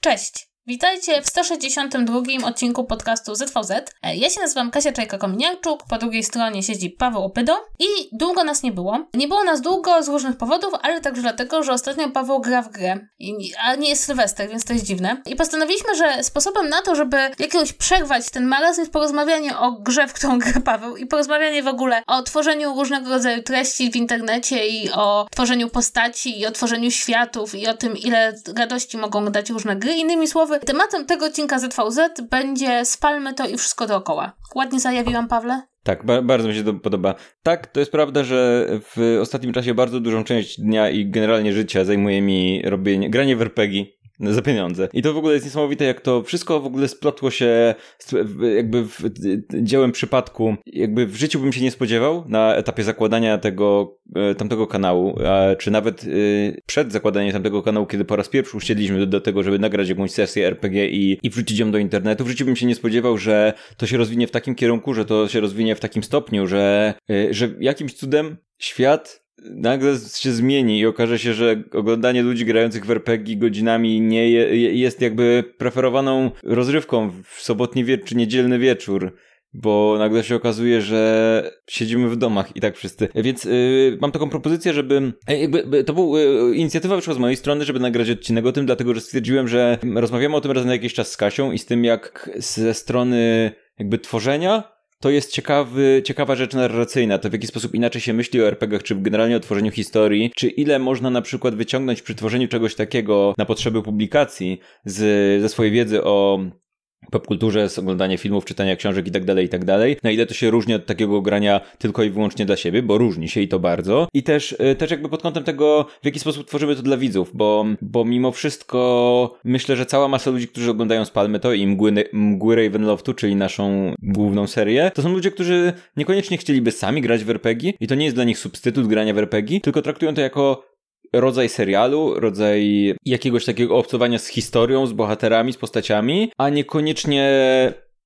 Cześć! Witajcie w 162 odcinku podcastu ZVZ. E, ja się nazywam Kasia Czajka-Kominiarczuk, po drugiej stronie siedzi Paweł Opydo i długo nas nie było. Nie było nas długo z różnych powodów, ale także dlatego, że ostatnio Paweł gra w grę, a nie jest Sylwester, więc to jest dziwne. I postanowiliśmy, że sposobem na to, żeby jakiegoś przerwać ten magazyn jest porozmawianie o grze, w którą gra Paweł i porozmawianie w ogóle o tworzeniu różnego rodzaju treści w internecie i o tworzeniu postaci i o tworzeniu światów i o tym, ile radości mogą dać różne gry. Innymi słowy, Tematem tego odcinka ZVZ będzie spalmy to i wszystko dookoła. Ładnie zajawiłam, Pawle? Tak, ba bardzo mi się to podoba. Tak, to jest prawda, że w ostatnim czasie bardzo dużą część dnia i generalnie życia zajmuje mi robienie, granie w RPG za pieniądze. I to w ogóle jest niesamowite, jak to wszystko w ogóle splotło się jakby w dziełem przypadku. Jakby w życiu bym się nie spodziewał na etapie zakładania tego e, tamtego kanału, czy nawet e, przed zakładaniem tamtego kanału, kiedy po raz pierwszy usiedliśmy do, tego, żeby nagrać jakąś sesję RPG i, i wrzucić ją do internetu. W życiu bym się nie spodziewał, że to się rozwinie w takim kierunku, że to się rozwinie w takim stopniu, że, e, że jakimś cudem świat nagle się zmieni i okaże się, że oglądanie ludzi grających w RPG godzinami nie je, jest jakby preferowaną rozrywką w sobotni wieczór czy niedzielny wieczór bo nagle się okazuje, że siedzimy w domach i tak wszyscy. Więc yy, mam taką propozycję, żeby e, jakby to był yy, inicjatywa wyszła z mojej strony, żeby nagrać odcinek o tym, dlatego że stwierdziłem, że rozmawiamy o tym raz na jakiś czas z Kasią i z tym jak ze strony jakby tworzenia to jest ciekawy, ciekawa rzecz narracyjna, to w jaki sposób inaczej się myśli o RPGach, czy generalnie o tworzeniu historii, czy ile można na przykład wyciągnąć przy tworzeniu czegoś takiego na potrzeby publikacji z, ze swojej wiedzy o popkulturze, oglądanie filmów, czytania książek i tak dalej, i tak dalej. Na ile to się różni od takiego grania tylko i wyłącznie dla siebie, bo różni się i to bardzo. I też, y, też jakby pod kątem tego, w jaki sposób tworzymy to dla widzów, bo, bo mimo wszystko myślę, że cała masa ludzi, którzy oglądają Spalmy to i Mgły, Mgły Ravenloftu, czyli naszą główną serię, to są ludzie, którzy niekoniecznie chcieliby sami grać w RPG i to nie jest dla nich substytut grania w RPG, tylko traktują to jako rodzaj serialu, rodzaj jakiegoś takiego obcowania z historią, z bohaterami, z postaciami, a niekoniecznie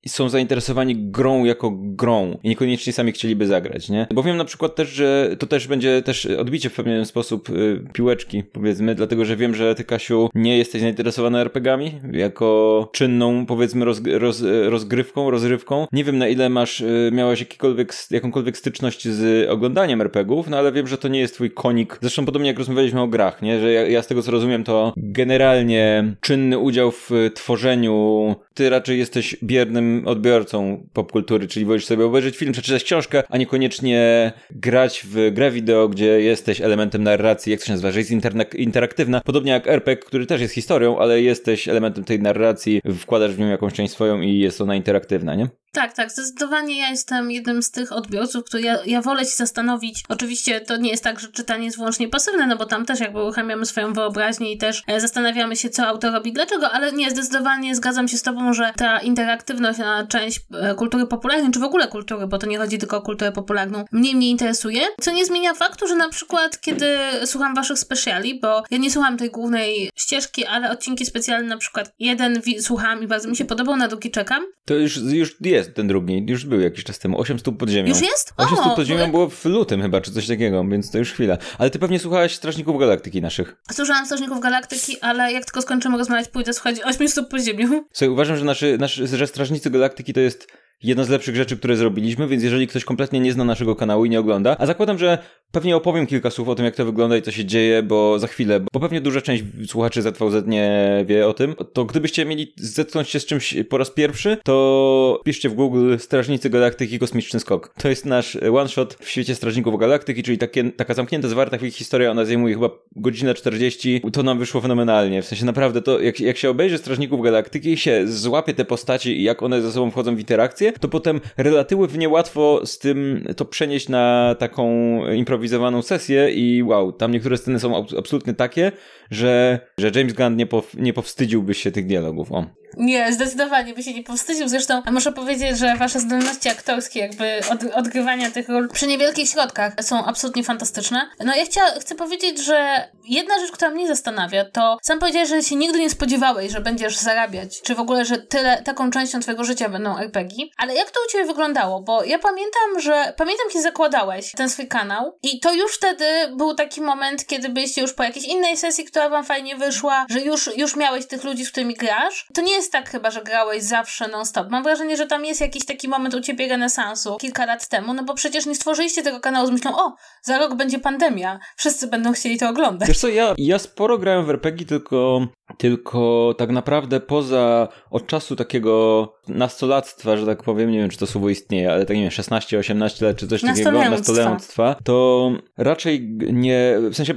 są zainteresowani grą jako grą i niekoniecznie sami chcieliby zagrać, nie? Bo wiem na przykład też, że to też będzie też odbicie w pewien sposób y, piłeczki, powiedzmy, dlatego, że wiem, że ty, Kasiu, nie jesteś zainteresowana RPGami jako czynną, powiedzmy, roz, roz, rozgrywką, rozrywką. Nie wiem, na ile masz, y, miałaś jakikolwiek, jakąkolwiek styczność z oglądaniem RPGów, no ale wiem, że to nie jest twój konik. Zresztą podobnie jak rozmawialiśmy o grach, nie? Że ja, ja z tego, co rozumiem, to generalnie czynny udział w tworzeniu, ty raczej jesteś biernym odbiorcą popkultury, czyli wolisz sobie obejrzeć film, przeczytać książkę, a niekoniecznie grać w grę wideo, gdzie jesteś elementem narracji, jak to się nazywa, że jest interaktywna, podobnie jak RPG, który też jest historią, ale jesteś elementem tej narracji, wkładasz w nią jakąś część swoją i jest ona interaktywna, nie? Tak, tak, zdecydowanie ja jestem jednym z tych odbiorców, który ja, ja wolę się zastanowić. Oczywiście to nie jest tak, że czytanie jest wyłącznie pasywne, no bo tam też jakby uruchamiamy swoją wyobraźnię i też e, zastanawiamy się, co autor robi, dlaczego, ale nie, zdecydowanie zgadzam się z Tobą, że ta interaktywność na część e, kultury popularnej, czy w ogóle kultury, bo to nie chodzi tylko o kulturę popularną, mnie mnie interesuje, co nie zmienia faktu, że na przykład kiedy słucham Waszych speciali, bo ja nie słucham tej głównej ścieżki, ale odcinki specjalne na przykład jeden słucham i bardzo mi się podobał, na drugi czekam. To już, już jest ten drugi, już był jakiś czas temu. 8 stóp pod ziemią. Już jest? 8 stóp pod ziemią było w lutym chyba, czy coś takiego, więc to już chwila. Ale ty pewnie słuchałaś Strażników Galaktyki naszych. Słuchałam Strażników Galaktyki, ale jak tylko skończymy rozmawiać, pójdę słuchać 8 stóp pod ziemią. Słuchaj, uważam, że, naszy, nasz, że Strażnicy Galaktyki to jest jedna z lepszych rzeczy, które zrobiliśmy, więc jeżeli ktoś kompletnie nie zna naszego kanału i nie ogląda, a zakładam, że pewnie opowiem kilka słów o tym, jak to wygląda i co się dzieje, bo za chwilę, bo pewnie duża część słuchaczy ZVZ nie wie o tym, to gdybyście mieli zetknąć się z czymś po raz pierwszy, to piszcie w Google Strażnicy Galaktyki Kosmiczny Skok. To jest nasz one-shot w świecie Strażników Galaktyki, czyli takie, taka zamknięta, zwarta historia, ona zajmuje chyba godzinę 40, to nam wyszło fenomenalnie, w sensie naprawdę to, jak, jak się obejrzy Strażników Galaktyki i się złapie te postaci i jak one ze sobą wchodzą w interakcję, to potem relatywnie łatwo z tym to przenieść na taką improwizowaną sesję i wow, tam niektóre sceny są absolutnie takie, że, że James Gunn nie, pow, nie powstydziłby się tych dialogów. O. Nie, zdecydowanie by się nie powstydził. Zresztą muszę powiedzieć, że wasze zdolności aktorskie, jakby od, odgrywania tych ról przy niewielkich środkach są absolutnie fantastyczne. No ja chcia, chcę powiedzieć, że jedna rzecz, która mnie zastanawia, to sam powiedziałeś, że się nigdy nie spodziewałeś, że będziesz zarabiać, czy w ogóle, że tyle, taką częścią twojego życia będą RPG. Ale jak to u ciebie wyglądało? Bo ja pamiętam, że pamiętam, kiedy zakładałeś ten swój kanał i to już wtedy był taki moment, kiedy byliście już po jakiejś innej sesji, która wam fajnie wyszła, że już, już miałeś tych ludzi, z którymi grasz. To nie jest tak chyba, że grałeś zawsze non-stop. Mam wrażenie, że tam jest jakiś taki moment u ciebie renesansu kilka lat temu, no bo przecież nie stworzyliście tego kanału z myślą, o, za rok będzie pandemia, wszyscy będą chcieli to oglądać. Wiesz co, ja, ja sporo grałem w RPG, tylko, tylko tak naprawdę poza od czasu takiego nastolactwa, że tak powiem, nie wiem, czy to słowo istnieje, ale tak nie wiem, 16-18 lat, czy coś takiego, nastolęctwa, to raczej nie, w sensie,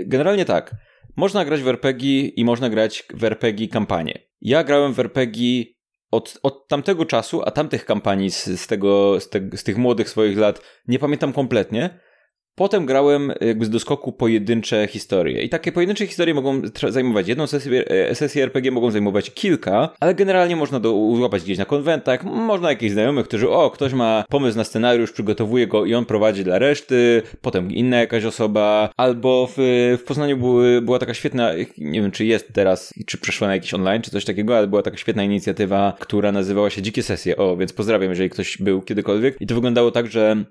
generalnie tak, można grać w RPG i można grać w RPG kampanię. Ja grałem w RPG od, od tamtego czasu, a tamtych kampanii z, z, tego, z, te, z tych młodych swoich lat nie pamiętam kompletnie, Potem grałem jakby z doskoku pojedyncze historie. I takie pojedyncze historie mogą zajmować jedną sesję, e, sesję RPG, mogą zajmować kilka, ale generalnie można do, złapać gdzieś na konwentach, można jakichś znajomych, którzy, o, ktoś ma pomysł na scenariusz, przygotowuje go i on prowadzi dla reszty, potem inna jakaś osoba, albo w, w Poznaniu były, była taka świetna, nie wiem czy jest teraz, czy przeszła na jakiś online, czy coś takiego, ale była taka świetna inicjatywa, która nazywała się Dzikie Sesje. O, więc pozdrawiam, jeżeli ktoś był kiedykolwiek. I to wyglądało tak, że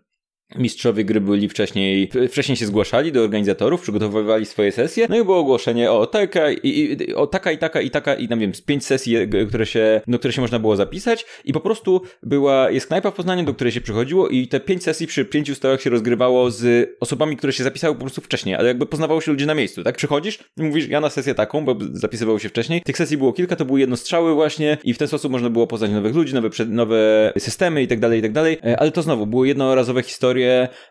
Mistrzowie gry byli wcześniej, wcześniej się zgłaszali do organizatorów, przygotowywali swoje sesje, no i było ogłoszenie o taka i, i, o taka i taka i taka i tam wiem, z pięć sesji, które się, do których się można było zapisać i po prostu była, jest knajpa w Poznaniu, do której się przychodziło i te pięć sesji przy pięciu stołach się rozgrywało z osobami, które się zapisały po prostu wcześniej, ale jakby poznawało się ludzi na miejscu, tak? Przychodzisz i mówisz, ja na sesję taką, bo zapisywało się wcześniej. Tych sesji było kilka, to były jednostrzały właśnie i w ten sposób można było poznać nowych ludzi, nowe, nowe systemy i tak dalej, i tak dalej, e, ale to znowu były jednorazowe historie,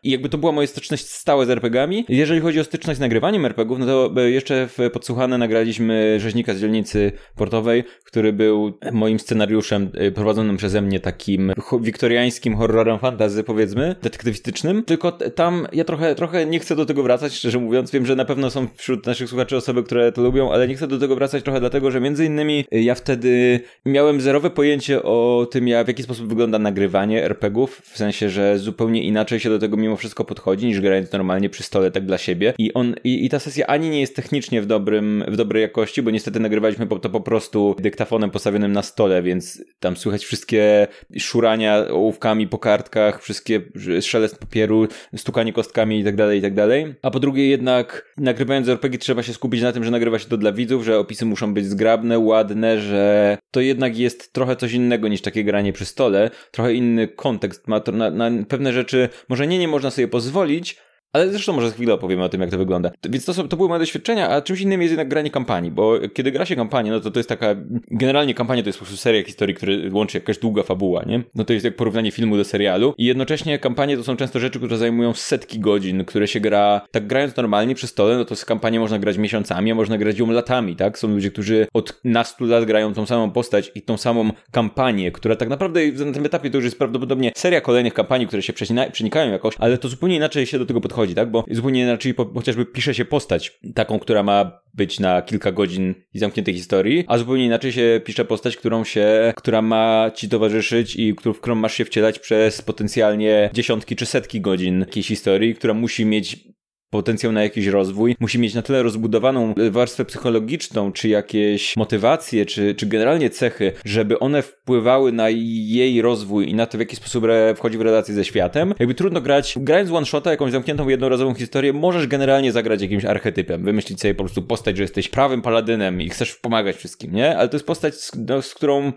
i jakby to była moja styczność stałe z RPGami. Jeżeli chodzi o styczność z nagrywaniem RPGów, no to e, jeszcze w Podsłuchane nagraliśmy rzeźnika z dzielnicy portowej, który był moim scenariuszem e, prowadzonym przeze mnie takim wiktoriańskim horrorem fantazy, powiedzmy, detektywistycznym. Tylko tam ja trochę, trochę nie chcę do tego wracać, szczerze mówiąc. Wiem, że na pewno są wśród naszych słuchaczy osoby, które to lubią, ale nie chcę do tego wracać trochę dlatego, że między innymi e, ja wtedy miałem zerowe pojęcie o tym, jak, w jaki sposób wygląda nagrywanie RPGów, w sensie, że zupełnie inaczej się do tego mimo wszystko podchodzi, niż grając normalnie przy stole tak dla siebie. I on, i, i ta sesja ani nie jest technicznie w dobrym, w dobrej jakości, bo niestety nagrywaliśmy to po prostu dyktafonem postawionym na stole, więc tam słychać wszystkie szurania ołówkami po kartkach, wszystkie szelest papieru, stukanie kostkami i tak dalej, i tak dalej. A po drugie jednak nagrywając RPG trzeba się skupić na tym, że nagrywa się to dla widzów, że opisy muszą być zgrabne, ładne, że to jednak jest trochę coś innego niż takie granie przy stole, trochę inny kontekst ma to na, na pewne rzeczy, może nie, nie można sobie pozwolić, ale zresztą może za chwilę opowiemy o tym, jak to wygląda. Więc to, są, to były moje doświadczenia, a czymś innym jest jednak granie kampanii, bo kiedy gra się kampanię, no to to jest taka, generalnie kampania to jest po prostu seria historii, które łączy jakaś długa fabuła, nie? No to jest jak porównanie filmu do serialu i jednocześnie kampanie to są często rzeczy, które zajmują setki godzin, które się gra, tak grając normalnie przy stole, no to z kampanię można grać miesiącami, a można grać ją latami, tak? Są ludzie, którzy od nastu lat grają tą samą postać i tą samą kampanię, która tak naprawdę na tym etapie to już jest prawdopodobnie seria kolejnych kampanii, które się przenikają jakoś, ale to zupełnie inaczej się do tego podchodzi chodzi, tak? Bo zupełnie inaczej po, chociażby pisze się postać, taką, która ma być na kilka godzin i zamkniętej historii, a zupełnie inaczej się pisze postać, którą się, która ma ci towarzyszyć i w którą masz się wcielać przez potencjalnie dziesiątki czy setki godzin jakiejś historii, która musi mieć potencjał na jakiś rozwój, musi mieć na tyle rozbudowaną warstwę psychologiczną, czy jakieś motywacje, czy, czy generalnie cechy, żeby one wpływały na jej rozwój i na to, w jaki sposób wchodzi w relację ze światem. Jakby trudno grać, grając one-shota, jakąś zamkniętą jednorazową historię, możesz generalnie zagrać jakimś archetypem, wymyślić sobie po prostu postać, że jesteś prawym paladynem i chcesz pomagać wszystkim, nie? Ale to jest postać, z, no, z którą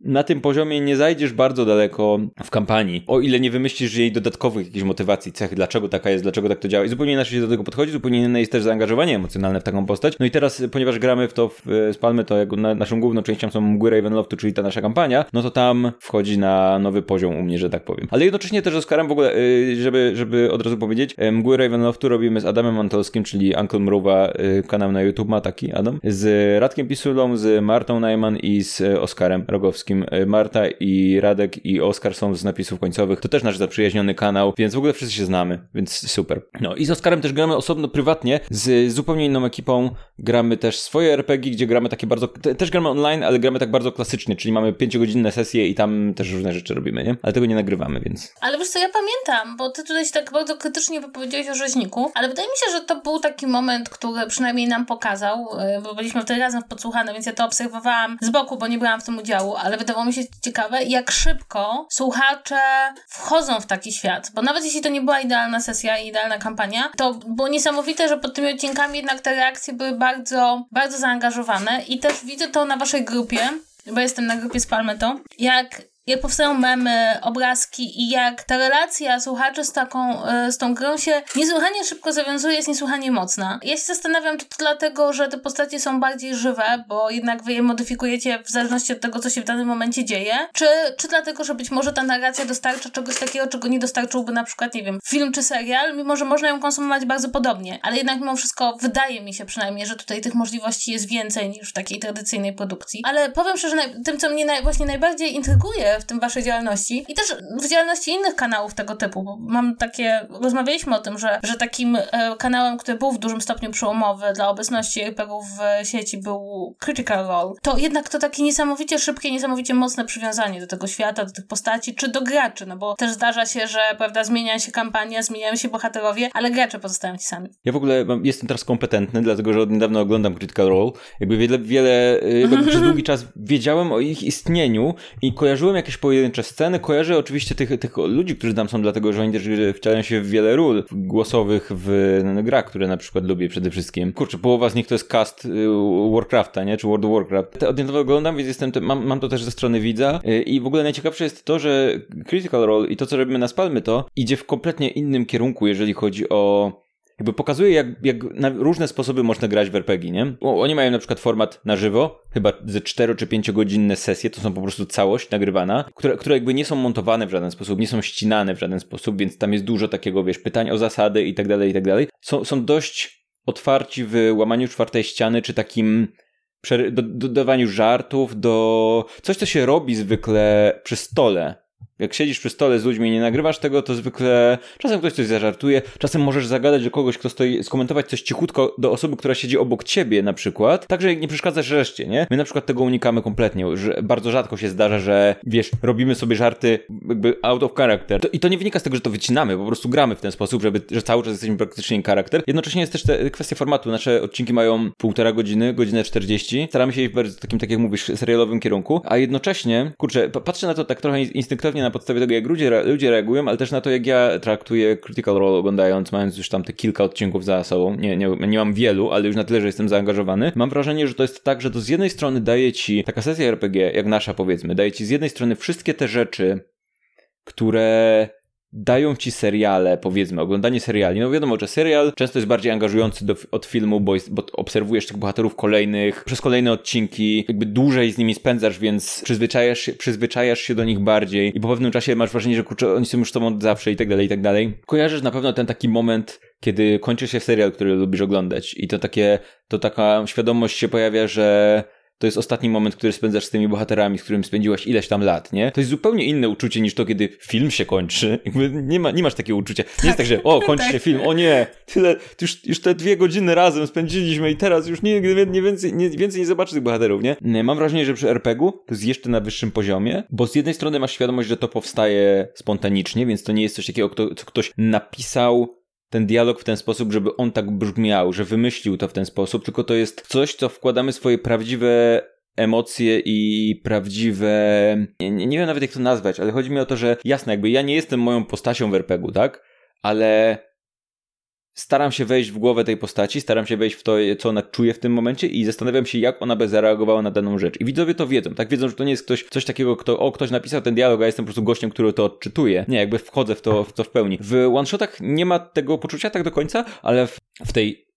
na tym poziomie nie zajdziesz bardzo daleko w kampanii, o ile nie wymyślisz jej dodatkowych jakichś motywacji, cech, dlaczego taka jest, dlaczego tak to działa. I zupełnie inaczej się do tego podchodzi, zupełnie inne jest też zaangażowanie emocjonalne w taką postać. No i teraz, ponieważ gramy w to w Spalmy, to jak na, naszą główną częścią są mgły Ravenloftu, czyli ta nasza kampania, no to tam wchodzi na nowy poziom u mnie, że tak powiem. Ale jednocześnie też z Oscarem w ogóle, y, żeby, żeby od razu powiedzieć, y, mgły Ravenloftu robimy z Adamem Antolskim, czyli Uncle Mruwa, y, kanał na YouTube ma taki Adam, z Radkiem Pisulą, z Martą Najman i z Oskarem Rogowskim wszystkim e, Marta i Radek i Oskar są z napisów końcowych. To też nasz zaprzyjaźniony kanał, więc w ogóle wszyscy się znamy, więc super. No i z Oskarem też gramy osobno prywatnie, z zupełnie inną ekipą. Gramy też swoje RPG, gdzie gramy takie bardzo, też gramy online, ale gramy tak bardzo klasycznie, czyli mamy pięciogodzinne sesje i tam też różne rzeczy robimy, nie? Ale tego nie nagrywamy, więc. Ale wiesz co, ja pamiętam, bo ty tutaj się tak bardzo krytycznie wypowiedziałeś o rzeźniku, ale wydaje mi się, że to był taki moment, który przynajmniej nam pokazał, e, bo byliśmy wtedy razem w podsłuchane, więc ja to obserwowałam z boku, bo nie brałam w tym udziału, ale wydawało mi się ciekawe, jak szybko słuchacze wchodzą w taki świat, bo nawet jeśli to nie była idealna sesja i idealna kampania, to było niesamowite, że pod tymi odcinkami jednak te reakcje były bardzo, bardzo zaangażowane. I też widzę to na waszej grupie, bo jestem na grupie z Palmetto, jak jak powstają memy, obrazki i jak ta relacja słuchaczy z taką, e, z tą grą się niesłychanie szybko zawiązuje, jest niesłychanie mocna. Ja się zastanawiam, czy to dlatego, że te postacie są bardziej żywe, bo jednak wy je modyfikujecie w zależności od tego, co się w danym momencie dzieje, czy, czy dlatego, że być może ta narracja dostarcza czegoś takiego, czego nie dostarczyłby na przykład, nie wiem, film czy serial, mimo że można ją konsumować bardzo podobnie, ale jednak mimo wszystko wydaje mi się przynajmniej, że tutaj tych możliwości jest więcej niż w takiej tradycyjnej produkcji. Ale powiem szczerze, tym, co mnie naj, właśnie najbardziej intryguje w tym waszej działalności i też w działalności innych kanałów tego typu, bo mam takie, rozmawialiśmy o tym, że, że takim e, kanałem, który był w dużym stopniu przełomowy dla obecności RPGów w sieci był Critical Role, to jednak to takie niesamowicie szybkie, niesamowicie mocne przywiązanie do tego świata, do tych postaci, czy do graczy, no bo też zdarza się, że prawda, zmienia się kampania, zmieniają się bohaterowie, ale gracze pozostają ci sami. Ja w ogóle jestem teraz kompetentny, dlatego że od niedawna oglądam Critical Role. Jakby wiele, wiele jakby przez długi czas wiedziałem o ich istnieniu i kojarzyłem jakieś pojedyncze sceny. Kojarzę oczywiście tych, tych ludzi, którzy tam są, dlatego że oni też wcielają się w wiele ról głosowych w grach, które na przykład lubię przede wszystkim. Kurczę, połowa z nich to jest cast y, Warcrafta, nie? Czy World of Warcraft. Te niedawna oglądam, więc jestem, mam, mam to też ze strony widza y, i w ogóle najciekawsze jest to, że Critical Role i to, co robimy na Spalmy to, idzie w kompletnie innym kierunku, jeżeli chodzi o jakby pokazuje, jak, jak na różne sposoby można grać w RPG, nie? Oni mają na przykład format na żywo, chyba ze 4 czy 5 godzinne sesje, to są po prostu całość nagrywana, które, które jakby nie są montowane w żaden sposób, nie są ścinane w żaden sposób, więc tam jest dużo takiego, wiesz, pytań o zasady i tak dalej, i tak dalej. Są, są dość otwarci w łamaniu czwartej ściany, czy takim do, dodawaniu żartów, do coś, co się robi zwykle przy stole jak siedzisz przy stole z ludźmi i nie nagrywasz tego, to zwykle czasem ktoś coś zażartuje, czasem możesz zagadać do kogoś, kto stoi, skomentować coś cichutko do osoby, która siedzi obok ciebie na przykład, także nie przeszkadzasz reszcie, nie? My na przykład tego unikamy kompletnie, że bardzo rzadko się zdarza, że wiesz, robimy sobie żarty jakby out of character. To, I to nie wynika z tego, że to wycinamy, po prostu gramy w ten sposób, żeby, że cały czas jesteśmy praktycznie in charakter. Jednocześnie jest też te, kwestia formatu. Nasze odcinki mają półtora godziny, godzinę 40. Staramy się iść w bardzo takim, tak jak mówisz, serialowym kierunku, a jednocześnie, kurczę, patrzę na to tak trochę instynktownie na na podstawie tego, jak ludzie, ludzie reagują, ale też na to, jak ja traktuję Critical Role oglądając, mając już tam te kilka odcinków za sobą. Nie, nie, nie mam wielu, ale już na tyle, że jestem zaangażowany. Mam wrażenie, że to jest tak, że to z jednej strony daje ci, taka sesja RPG, jak nasza powiedzmy, daje ci z jednej strony wszystkie te rzeczy, które dają ci seriale, powiedzmy, oglądanie seriali. No wiadomo, że serial często jest bardziej angażujący do, od filmu, bo, jest, bo obserwujesz tych bohaterów kolejnych, przez kolejne odcinki, jakby dłużej z nimi spędzasz, więc przyzwyczajasz się, przyzwyczajasz się do nich bardziej i po pewnym czasie masz wrażenie, że kurczę, oni są już tobą od zawsze i tak dalej, i tak dalej. Kojarzysz na pewno ten taki moment, kiedy kończy się serial, który lubisz oglądać i to takie, to taka świadomość się pojawia, że to jest ostatni moment, który spędzasz z tymi bohaterami, z którymi spędziłaś ileś tam lat, nie? To jest zupełnie inne uczucie niż to, kiedy film się kończy. Jakby nie, ma, nie masz takiego uczucia. Nie tak. jest tak, że o, kończy tak. się film, o nie, tyle, już, już te dwie godziny razem spędziliśmy i teraz już nie, nie, więcej, nie, więcej nie tych bohaterów, nie? Mam wrażenie, że przy RPG-u to jest jeszcze na wyższym poziomie, bo z jednej strony masz świadomość, że to powstaje spontanicznie, więc to nie jest coś takiego, co ktoś napisał ten dialog w ten sposób, żeby on tak brzmiał, że wymyślił to w ten sposób, tylko to jest coś, co wkładamy swoje prawdziwe emocje i prawdziwe. Nie, nie, wiem nawet jak to nazwać, ale chodzi mi o to, że jasne, jakby ja nie jestem moją postacią w RPG-u, tak? Ale staram się wejść w głowę tej postaci, staram się wejść w to, co ona czuje w tym momencie i zastanawiam się, jak ona by zareagowała na daną rzecz. I widzowie to wiedzą, tak? Wiedzą, że to nie jest ktoś, coś takiego, kto, o, ktoś napisał ten dialog, a jestem po prostu gościem, który to odczytuje. Nie, jakby wchodzę w to w, to w pełni. W one-shotach nie ma tego poczucia tak do końca, ale w, w tej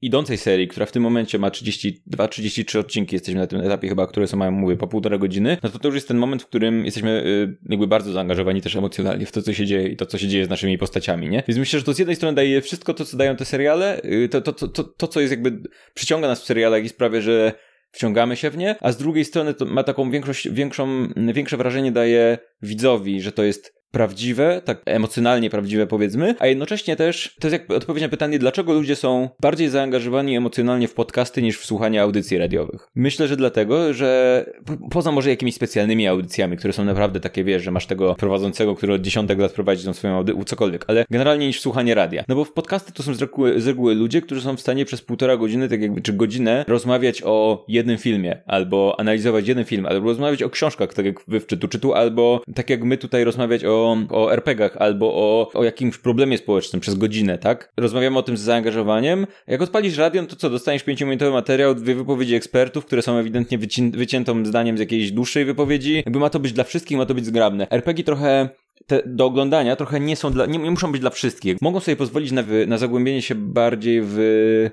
idącej serii, która w tym momencie ma 32-33 odcinki, jesteśmy na tym etapie chyba, które są, mówię, po półtorej godziny, no to to już jest ten moment, w którym jesteśmy y, jakby bardzo zaangażowani też emocjonalnie w to, co się dzieje i to, co się dzieje z naszymi postaciami, nie? Więc myślę, że to z jednej strony daje wszystko to, co dają te seriale, y, to, to, to, to, to co jest jakby, przyciąga nas w serialach i sprawia, że wciągamy się w nie, a z drugiej strony to ma taką większość, większą, większe wrażenie daje widzowi, że to jest prawdziwe, tak emocjonalnie prawdziwe powiedzmy, a jednocześnie też to jest jak odpowiedź na pytanie, dlaczego ludzie są bardziej zaangażowani emocjonalnie w podcasty niż w słuchanie audycji radiowych. Myślę, że dlatego, że poza może jakimiś specjalnymi audycjami, które są naprawdę takie, wiesz, że masz tego prowadzącego, który od dziesiątek lat prowadzi tą swoją audycję, cokolwiek, ale generalnie niż w słuchanie radia. No bo w podcasty to są z reguły, z reguły ludzie, którzy są w stanie przez półtora godziny, tak jakby, czy godzinę rozmawiać o jednym filmie, albo analizować jeden film, albo rozmawiać o książkach, tak jak wy w czytu czytu, albo tak jak my tutaj rozmawiać o o, RPGach albo o, o jakimś problemie społecznym przez godzinę, tak? Rozmawiamy o tym z zaangażowaniem. Jak odpalisz radio, no to co, dostaniesz pięciominutowy materiał, dwie wypowiedzi ekspertów, które są ewidentnie wyci- wyciętą zdaniem z jakiejś dłuższej wypowiedzi. Jakby ma to być dla wszystkich, ma to być zgrabne. RPG trochę te do oglądania trochę nie są dla, nie, nie muszą być dla wszystkich. Mogą sobie pozwolić na, na zagłębienie się bardziej w,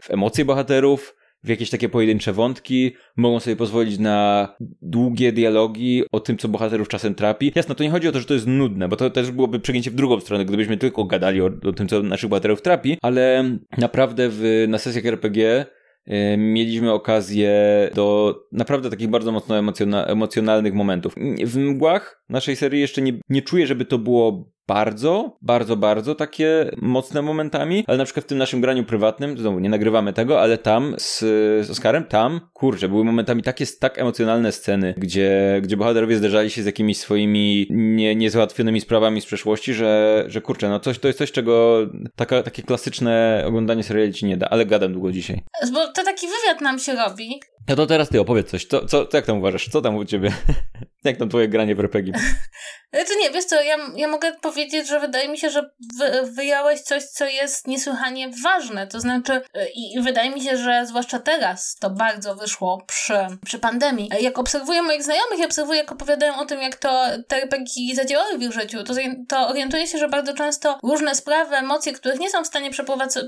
w emocje bohaterów, w jakieś takie pojedyncze wątki, mogą sobie pozwolić na długie dialogi o tym, co bohaterów czasem trapi. Jasno, to nie chodzi o to, że to jest nudne, bo to też byłoby przegięcie w drugą stronę, gdybyśmy tylko gadali o, o tym, co naszych bohaterów trapi, ale naprawdę w, na sesjach RPG y, mieliśmy okazję do naprawdę takich bardzo mocno emocjona emocjonalnych momentów. W mgłach naszej serii jeszcze nie, nie czuję, żeby to było bardzo, bardzo, bardzo takie mocne momentami, ale na przykład w tym naszym graniu prywatnym, znowu nie nagrywamy tego, ale tam z, z Oskarem, tam, kurczę, były momentami takie, tak emocjonalne sceny, gdzie, gdzie bohaterowie zderzali się z jakimiś swoimi nie, niezałatwionymi sprawami z przeszłości, że, że kurczę, no coś, to jest coś, czego taka, takie klasyczne oglądanie seriali ci nie da, ale gadam długo dzisiaj. Bo to taki wywiad nam się robi. No to teraz ty opowiedz coś, co, co, co jak tam uważasz, co tam u ciebie? Jak tam twoje granie w RPG? Znaczy nie, wiesz co, ja, ja mogę powiedzieć, że wydaje mi się, że wy, wyjąłeś coś, co jest niesłychanie ważne. To znaczy, i, i wydaje mi się, że zwłaszcza teraz to bardzo wyszło przy, przy pandemii. Jak obserwuję moich znajomych i obserwuję, jak opowiadają o tym, jak to te RPG zadziałały w ich życiu, to, to orientuję się, że bardzo często różne sprawy, emocje, których nie są w stanie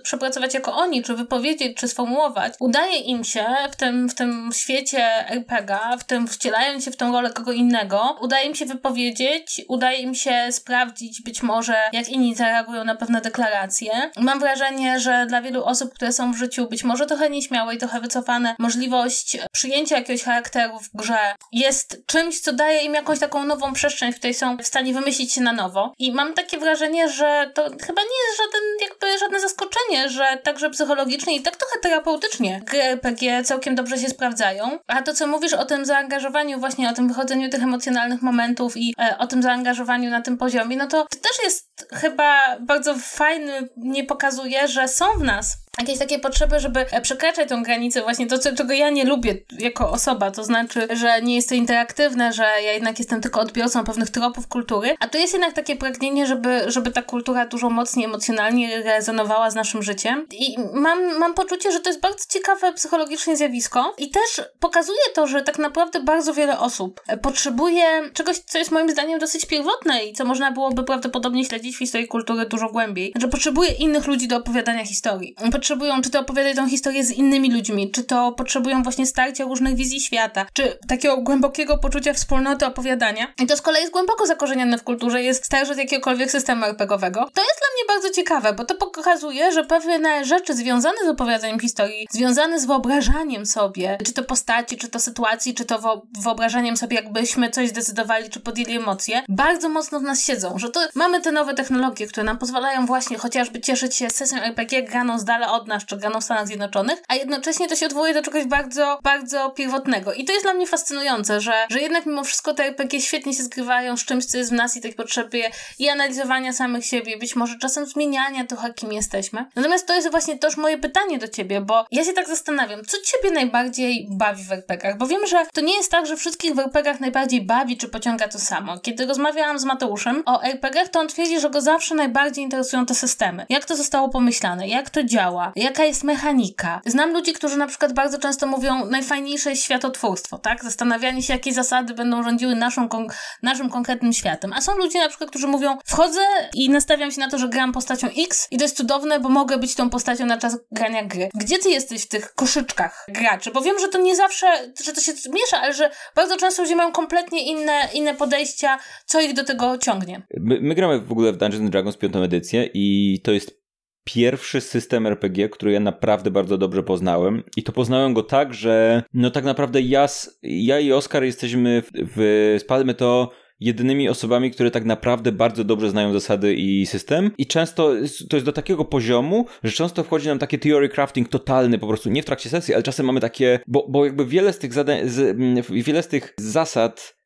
przepracować jako oni, czy wypowiedzieć, czy sformułować, udaje im się w tym, w tym świecie RPG, w tym wcielając się w tą rolę kogo innego, udaje im się wypowiedzieć udaje im się sprawdzić być może, jak inni zareagują na pewne deklaracje. Mam wrażenie, że dla wielu osób, które są w życiu być może trochę nieśmiałe i trochę wycofane, możliwość przyjęcia jakiegoś charakteru w grze jest czymś, co daje im jakąś taką nową przestrzeń, w której są w stanie wymyślić się na nowo. I mam takie wrażenie, że to chyba nie jest żaden, jakby żadne zaskoczenie, że także psychologicznie i tak trochę terapeutycznie gry RPG całkiem dobrze się sprawdzają. A to, co mówisz o tym zaangażowaniu, właśnie o tym wychodzeniu tych emocjonalnych momentów i e, o tym zaangażowaniu na tym poziomie, no to, to też jest chyba bardzo fajny, nie pokazuje, że są w nas jakieś takie potrzeby, żeby przekraczać tą granicę, właśnie to, czego ja nie lubię jako osoba, to znaczy, że nie jest to interaktywne, że ja jednak jestem tylko odbiorcą pewnych tropów kultury, a tu jest jednak takie pragnienie, żeby, żeby ta kultura dużo mocniej emocjonalnie rezonowała z naszym życiem. I mam, mam poczucie, że to jest bardzo ciekawe psychologicznie zjawisko. I też pokazuje to, że tak naprawdę bardzo wiele osób potrzebuje czegoś, co jest moim zdaniem dosyć pierwotne i co można byłoby prawdopodobnie śledzić w historii kultury dużo głębiej, że potrzebuje innych ludzi do opowiadania historii potrzebują, czy to opowiadać tą historię z innymi ludźmi, czy to potrzebują właśnie starcia różnych wizji świata, czy takiego głębokiego poczucia wspólnoty opowiadania. I to z kolei jest głęboko zakorzenione w kulturze, jest starsze od jakiegokolwiek systemu RPGowego. To jest dla mnie bardzo ciekawe, bo to pokazuje, że pewne rzeczy związane z opowiadaniem historii, związane z wyobrażaniem sobie, czy to postaci, czy to sytuacji, czy to wyobrażaniem sobie, jakbyśmy coś zdecydowali, czy podjęli emocje, bardzo mocno w nas siedzą, że to mamy te nowe technologie, które nam pozwalają właśnie chociażby cieszyć się sesją RPG graną z dala od nas, czy graną w Stanach Zjednoczonych, a jednocześnie to się odwołuje do czegoś bardzo, bardzo pierwotnego. I to jest dla mnie fascynujące, że, że jednak mimo wszystko te RPG świetnie się zgrywają z czymś, co jest w nas i tak potrzebuje i analizowania samych siebie, być może czasem zmieniania trochę, kim jesteśmy. Natomiast to jest właśnie też moje pytanie do ciebie, bo ja się tak zastanawiam, co ciebie najbardziej bawi w RPGach? Bo wiem, że to nie jest tak, że wszystkich w RPGach najbardziej bawi, czy pociąga to samo. Kiedy rozmawiałam z Mateuszem o RPGach, to on twierdzi, że go zawsze najbardziej interesują te systemy. Jak to zostało pomyślane, jak to działa, jaka jest mechanika. Znam ludzi, którzy na przykład bardzo często mówią, najfajniejsze jest światotwórstwo, tak? Zastanawianie się, jakie zasady będą rządziły naszą kon naszym konkretnym światem. A są ludzie na przykład, którzy mówią, wchodzę i nastawiam się na to, że gram postacią X i to jest cudowne, bo mogę być tą postacią na czas grania gry. Gdzie ty jesteś w tych koszyczkach graczy? Bo wiem, że to nie zawsze, że to się miesza, ale że bardzo często ludzie mają kompletnie inne, inne podejścia, co ich do tego ciągnie. My, my gramy w ogóle w Dungeons Dragons piątą edycję i to jest pierwszy system RPG, który ja naprawdę bardzo dobrze poznałem. I to poznałem go tak, że no tak naprawdę ja, ja i Oskar jesteśmy w, w Spadmy to jedynymi osobami, które tak naprawdę bardzo dobrze znają zasady i system i często to jest do takiego poziomu, że często wchodzi nam takie theory crafting totalny po prostu, nie w trakcie sesji, ale czasem mamy takie, bo, bo jakby wiele z tych zadań, z, wiele z tych zasad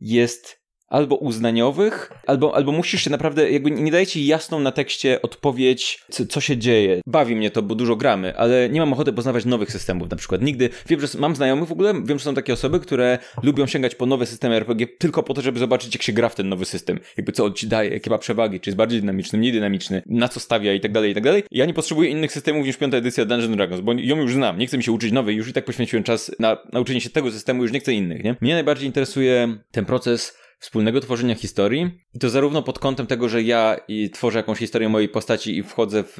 jest albo uznaniowych, albo, albo musisz się naprawdę, jakby nie daje ci jasną na tekście odpowiedź, co, co, się dzieje. Bawi mnie to, bo dużo gramy, ale nie mam ochoty poznawać nowych systemów na przykład. Nigdy, wiem, że mam znajomych w ogóle, wiem, że są takie osoby, które lubią sięgać po nowe systemy RPG tylko po to, żeby zobaczyć, jak się gra w ten nowy system. Jakby co on ci daje, jakie ma przewagi, czy jest bardziej dynamiczny, mniej dynamiczny, na co stawia i tak dalej, i tak dalej. Ja nie potrzebuję innych systemów niż piąta edycja Dungeons Dragons, bo ją już znam, nie chcę mi się uczyć nowej, już i tak poświęciłem czas na nauczenie się tego systemu, już nie chcę innych, nie? Mnie najbardziej interesuje ten proces wspólnego tworzenia historii. I to zarówno pod kątem tego, że ja tworzę jakąś historię mojej postaci i wchodzę w,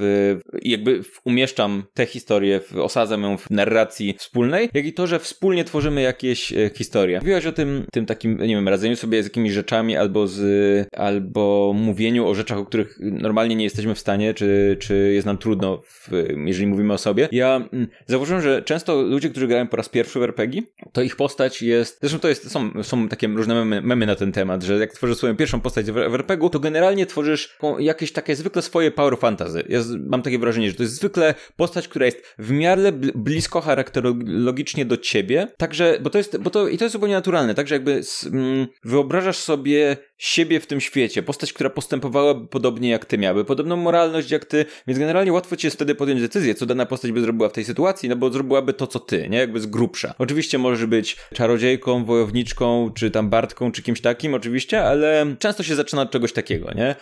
jakby umieszczam tę historię, osadzam ją w narracji wspólnej, jak i to, że wspólnie tworzymy jakieś e, historie. Mówiłaś o tym, tym takim, nie wiem, radzeniu sobie z jakimiś rzeczami albo z, albo mówieniu o rzeczach, o których normalnie nie jesteśmy w stanie, czy, czy jest nam trudno, w, jeżeli mówimy o sobie. Ja mm, zauważyłem, że często ludzie, którzy grają po raz pierwszy w RPG, to ich postać jest, zresztą to jest, są, są takie różne memy, memy na ten ten temat, że jak tworzysz swoją pierwszą postać w, RPG-u, to generalnie tworzysz jakieś takie zwykle swoje power fantasy. Ja mam takie wrażenie, że to jest zwykle postać, która jest w miarę blisko charakterologicznie do ciebie, także, bo to jest, bo to, i to jest zupełnie naturalne, także jakby mm, wyobrażasz sobie siebie w tym świecie, postać, która postępowałaby podobnie jak ty, miałaby podobną moralność jak ty, więc generalnie łatwo ci jest wtedy podjąć decyzję, co dana postać by zrobiła w tej sytuacji, no bo zrobiłaby to, co ty, nie? Jakby z grubsza. Oczywiście możesz być czarodziejką, wojowniczką, czy tam bartką, czy kimś takim oczywiście, ale często się zaczyna od czegoś takiego, nie?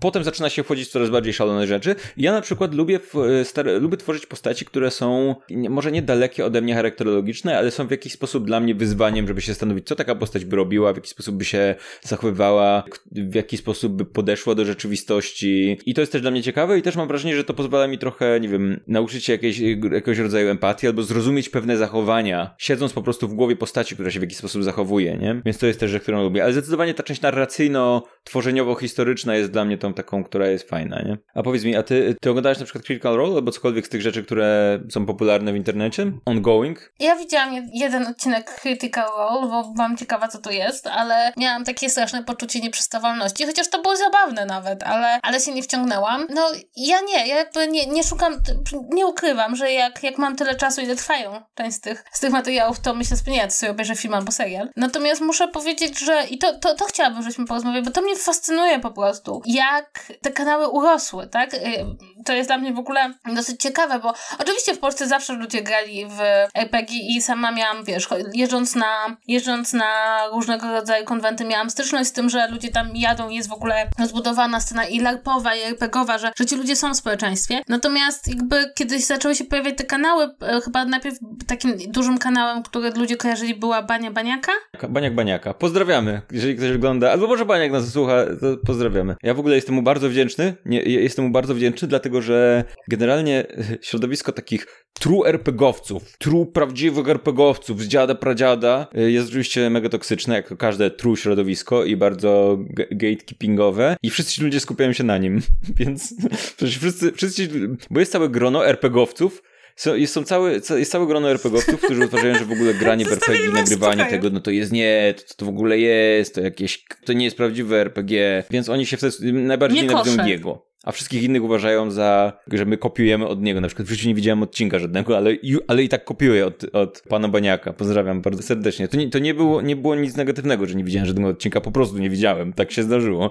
Potem zaczyna się wchodzić w coraz bardziej szalone rzeczy. Ja na przykład lubię, stare, lubię tworzyć postaci, które są może nie dalekie ode mnie charakterologiczne, ale są w jakiś sposób dla mnie wyzwaniem, żeby się zastanowić, co taka postać by robiła, w jaki sposób by się zachowywała, w jaki sposób by podeszła do rzeczywistości. I to jest też dla mnie ciekawe i też mam wrażenie, że to pozwala mi trochę, nie wiem, nauczyć się jakiejś, jakiegoś rodzaju empatii albo zrozumieć pewne zachowania, siedząc po prostu w głowie postaci, która się w jakiś sposób zachowuje, nie? Więc to jest też rzecz, którą lubię. Ale zdecydowanie ta część narracyjno-tworzeniowo-historyczna jest dla mnie tą taką, która jest fajna, nie? A powiedz mi, a ty, ty oglądałeś na przykład Critical Role albo cokolwiek z tych rzeczy, które są popularne w internecie? Ongoing? Ja widziałam jeden odcinek Critical Role, bo byłam ciekawa, co to jest, ale miałam takie straszne poczucie poczucie nieprzystawalności, chociaż to było zabawne nawet, ale, ale się nie wciągnęłam. No ja nie, ja jakby nie, nie szukam, nie ukrywam, że jak, jak mam tyle czasu, ile trwają część z tych, z tych materiałów, to myślę, że nie, to sobie obejrzę film albo serial. Natomiast muszę powiedzieć, że i to, to, to chciałabym, żebyśmy porozmawiali, bo to mnie fascynuje po prostu, jak te kanały urosły, tak? To jest dla mnie w ogóle dosyć ciekawe, bo oczywiście w Polsce zawsze ludzie grali w RPG i sama miałam, wiesz, jeżdżąc na, jeżdżąc na różnego rodzaju konwenty, miałam styczność z tym, że że ludzie tam jadą, jest w ogóle rozbudowana scena i larpowa, i RPGowa, że, że ci ludzie są w społeczeństwie. Natomiast jakby kiedyś zaczęły się pojawiać te kanały, e, chyba najpierw takim dużym kanałem, który ludzie kojarzyli była Bania Baniaka. Baniak Baniaka. Pozdrawiamy, jeżeli ktoś ogląda, albo może Baniak nas słucha, to pozdrawiamy. Ja w ogóle jestem mu bardzo wdzięczny, nie, jestem mu bardzo wdzięczny, dlatego że generalnie środowisko takich true RPGowców, true prawdziwych RPGowców z dziada pradziada y, jest oczywiście mega toksyczne, jak każde true środowisko i bardzo gatekeepingowe i wszyscy ludzie skupiają się na nim, więc przecież wszyscy, wszyscy, bo jest całe grono RPGowców, są, jest, są całe, jest całe grono RPGowców, którzy uważają, że w ogóle granie w RPG, nagrywanie tego, no to jest nie, to, to w ogóle jest, to jakieś, to nie jest prawdziwe RPG, więc oni się wtedy najbardziej nie nienawidzą jego a wszystkich innych uważają za, że my kopiujemy od niego. Na przykład w życiu nie widziałem odcinka żadnego, ale, ale i tak kopiuję od, od pana Baniaka. Pozdrawiam bardzo serdecznie. To, nie, to nie, było, nie było nic negatywnego, że nie widziałem żadnego odcinka, po prostu nie widziałem. Tak się zdarzyło.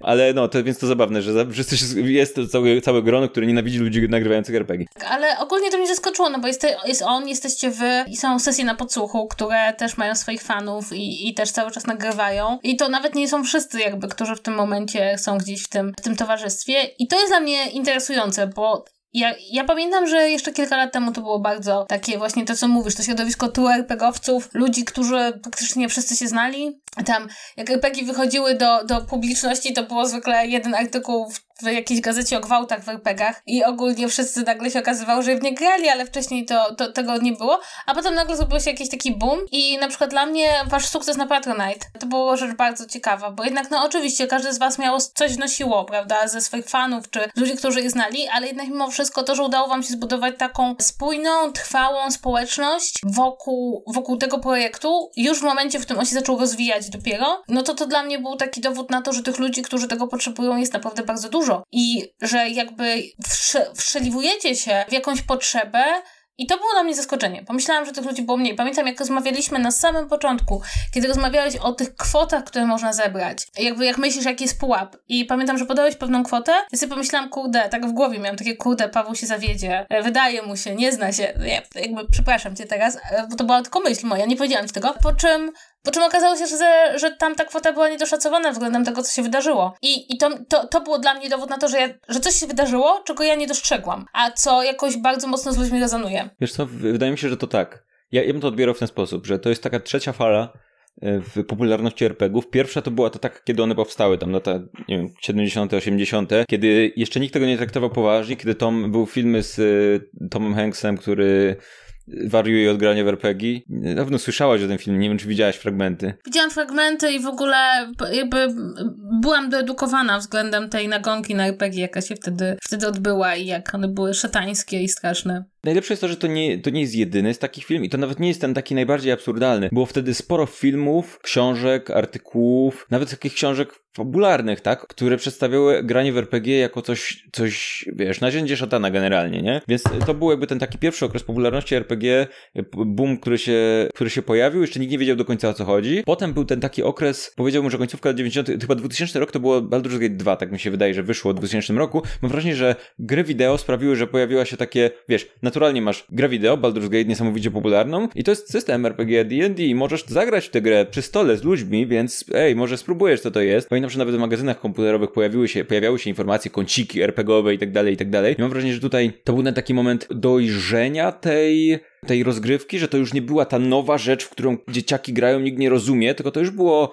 Ale no, to, więc to zabawne, że wszyscy jest to całe, całe grono, które nienawidzi ludzi nagrywających RPG. Ale ogólnie to mnie zaskoczyło, no bo jest, jest on, jesteście wy i są sesje na podsłuchu, które też mają swoich fanów i, i też cały czas nagrywają. I to nawet nie są wszyscy jakby, którzy w tym momencie są gdzieś w tym, w tym towarzystwie. I to jest dla mnie interesujące, bo ja, ja pamiętam, że jeszcze kilka lat temu to było bardzo takie właśnie to, co mówisz, to środowisko tu RPGowców, ludzi, którzy praktycznie wszyscy się znali. Tam, jak RPG wychodziły do, do publiczności, to było zwykle jeden artykuł w w jakiejś gazecie o gwałtach w RPGach i ogólnie wszyscy nagle się okazywało, że w nie grali, ale wcześniej to, to tego nie było, a potem nagle zrobił się jakiś taki boom i na przykład dla mnie wasz sukces na Patronite. To było rzecz bardzo ciekawa, bo jednak no oczywiście każdy z was miało coś nosiło, prawda, ze swoich fanów czy ludzi, którzy ich znali, ale jednak mimo wszystko to, że udało wam się zbudować taką spójną, trwałą społeczność wokół, wokół tego projektu, już w momencie, w którym on się zaczął rozwijać dopiero, no to to dla mnie był taki dowód na to, że tych ludzi, którzy tego potrzebują jest naprawdę bardzo dużo i że jakby wszeliwujecie się w jakąś potrzebę, i to było dla mnie zaskoczenie. Pomyślałam, że tych ludzi było mniej. Pamiętam, jak rozmawialiśmy na samym początku, kiedy rozmawiałeś o tych kwotach, które można zebrać. Jakby jak myślisz, jaki jest pułap. I pamiętam, że podałeś pewną kwotę, ja sobie pomyślałam, kurde, tak w głowie miałam takie, kurde, Paweł się zawiedzie, e, wydaje mu się, nie zna się. Nie, jakby przepraszam cię teraz, e, bo to była tylko myśl moja, nie powiedziałam ci tego. Po czym po czym okazało się, że, że tam ta kwota była niedoszacowana względem tego, co się wydarzyło. I, i to, to, to było dla mnie dowód na to, że, ja, że coś się wydarzyło, czego ja nie dostrzegłam, a co jakoś bardzo mocno z ludźmi rezonuje. Wiesz co, wydaje mi się, że to tak. Ja, ja bym to odbierał w ten sposób, że to jest taka trzecia fala e, w popularności RPGów. Pierwsza to była to tak, kiedy one powstały, tam lata, nie wiem, 70., 80., kiedy jeszcze nikt tego nie traktował poważnie, kiedy Tom, był filmy z e, Tomem Hanksem, który wariuje od grania w RPG. Dawno słyszałaś o tym filmie, nie wiem czy widziałaś fragmenty. Widziałam fragmenty i w ogóle jakby byłam doedukowana względem tej nagonki na RPG, jaka się wtedy, wtedy odbyła i jak one były szatańskie i straszne. Najlepsze jest to, że to nie, to nie jest jedyny z takich film i to nawet nie jest ten taki najbardziej absurdalny. Było wtedy sporo filmów, książek, artykułów, nawet takich książek fabularnych, tak? Które przedstawiały granie w RPG jako coś, coś, wiesz, narzędzie szatana generalnie, nie? Więc to był jakby ten taki pierwszy okres popularności RPG, boom, który się, który się pojawił, jeszcze nikt nie wiedział do końca o co chodzi. Potem był ten taki okres, powiedziałbym, że końcówka lat 90., chyba 2000 rok to było Baldur's Gate 2, tak mi się wydaje, że wyszło w 2000 roku. Mam wrażenie, że gry wideo sprawiły, że pojawiła się takie, wiesz, naturalnie masz grę wideo, Baldur's Gate niesamowicie popularną i to jest system RPG D&D, możesz zagrać w tę grę przy stole z ludźmi, więc ej, może spróbujesz co to jest. Pamiętam, że nawet w magazynach komputerowych pojawiły się, pojawiały się informacje, kąciki RPGowe i tak dalej, i tak dalej. I mam wrażenie, że tutaj to był taki moment dojrzenia tej tej rozgrywki, że to już nie była ta nowa rzecz, w którą dzieciaki grają, nikt nie rozumie, tylko to już było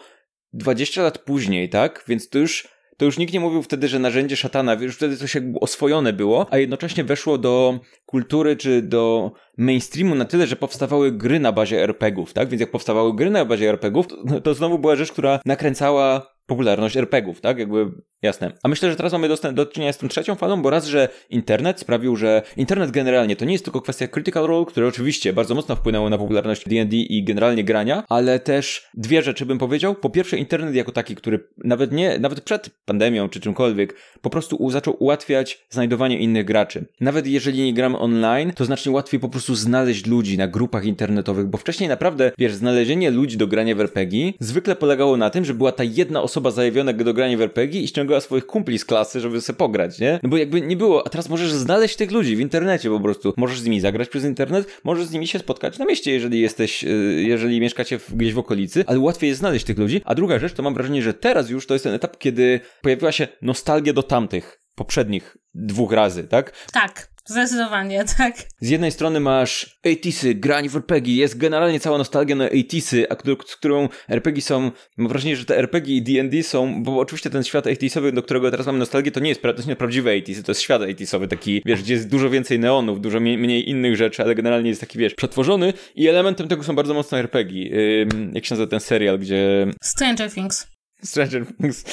20 lat później, tak? Więc to już to już nikt nie mówił wtedy, że narzędzie szatana, już wtedy coś jakby oswojone było, a jednocześnie weszło do kultury czy do mainstreamu na tyle, że powstawały gry na bazie RPGów, tak? Więc jak powstawały gry na bazie RPGów, to, to znowu była rzecz, która nakręcała popularność RPGów, tak? Jakby jasne. A myślę, że teraz mamy dostęp do czynienia z tą trzecią falą, bo raz, że internet sprawił, że internet generalnie to nie jest tylko kwestia Critical Role, które oczywiście bardzo mocno wpłynęło na popularność D&D i generalnie grania, ale też dwie rzeczy bym powiedział. Po pierwsze internet jako taki, który nawet nie, nawet przed pandemią czy czymkolwiek, po prostu zaczął ułatwiać znajdowanie innych graczy. Nawet jeżeli nie gramy online, to znacznie łatwiej po prostu znaleźć ludzi na grupach internetowych, bo wcześniej naprawdę, wiesz, znalezienie ludzi do grania w RPG zwykle polegało na tym, że była ta jedna osoba osoba zajawiona do grania w RPG i ściągała swoich kumpli z klasy, żeby sobie pograć, nie? No bo jakby nie było, a teraz możesz znaleźć tych ludzi w internecie po prostu. Możesz z nimi zagrać przez internet, możesz z nimi się spotkać na mieście, jeżeli jesteś, y, jeżeli mieszkacie gdzieś w okolicy, ale łatwiej jest znaleźć tych ludzi. A druga rzecz, to mam wrażenie, że teraz już to jest ten etap, kiedy pojawiła się nostalgia do tamtych poprzednich dwóch razy, tak? Tak. Zdecydowanie, tak. Z jednej strony masz 80sy, grań w RPG, jest generalnie cała nostalgia na 80sy, a z którą RPG są, mam wrażenie, że te RPG i D&D są, bo oczywiście ten świat 80sowy, do którego teraz mamy nostalgię, to nie jest, to nie prawdziwe 80sy, to jest świat 80sowy, taki, wiesz, gdzie jest dużo więcej neonów, dużo mniej innych rzeczy, ale generalnie jest taki, wiesz, przetworzony i elementem tego są bardzo mocno RPG. Yy, jak się nazywa ten serial, gdzie... Stranger Things. Stranger Things.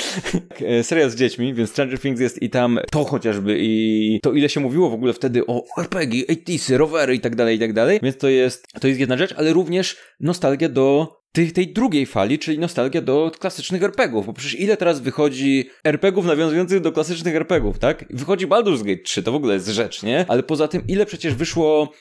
E, serial z dziećmi, więc Stranger Things jest i tam to chociażby i to ile się mówiło w ogóle wtedy o RPG, 80 rowery i tak dalej, i tak dalej. Więc to jest, to jest jedna rzecz, ale również nostalgia do tej, tej drugiej fali, czyli nostalgia do klasycznych RPGów, bo przecież ile teraz wychodzi RPGów nawiązujących do klasycznych RPGów, tak? Wychodzi Baldur's Gate 3, to w ogóle jest rzecz, nie? Ale poza tym, ile przecież wyszło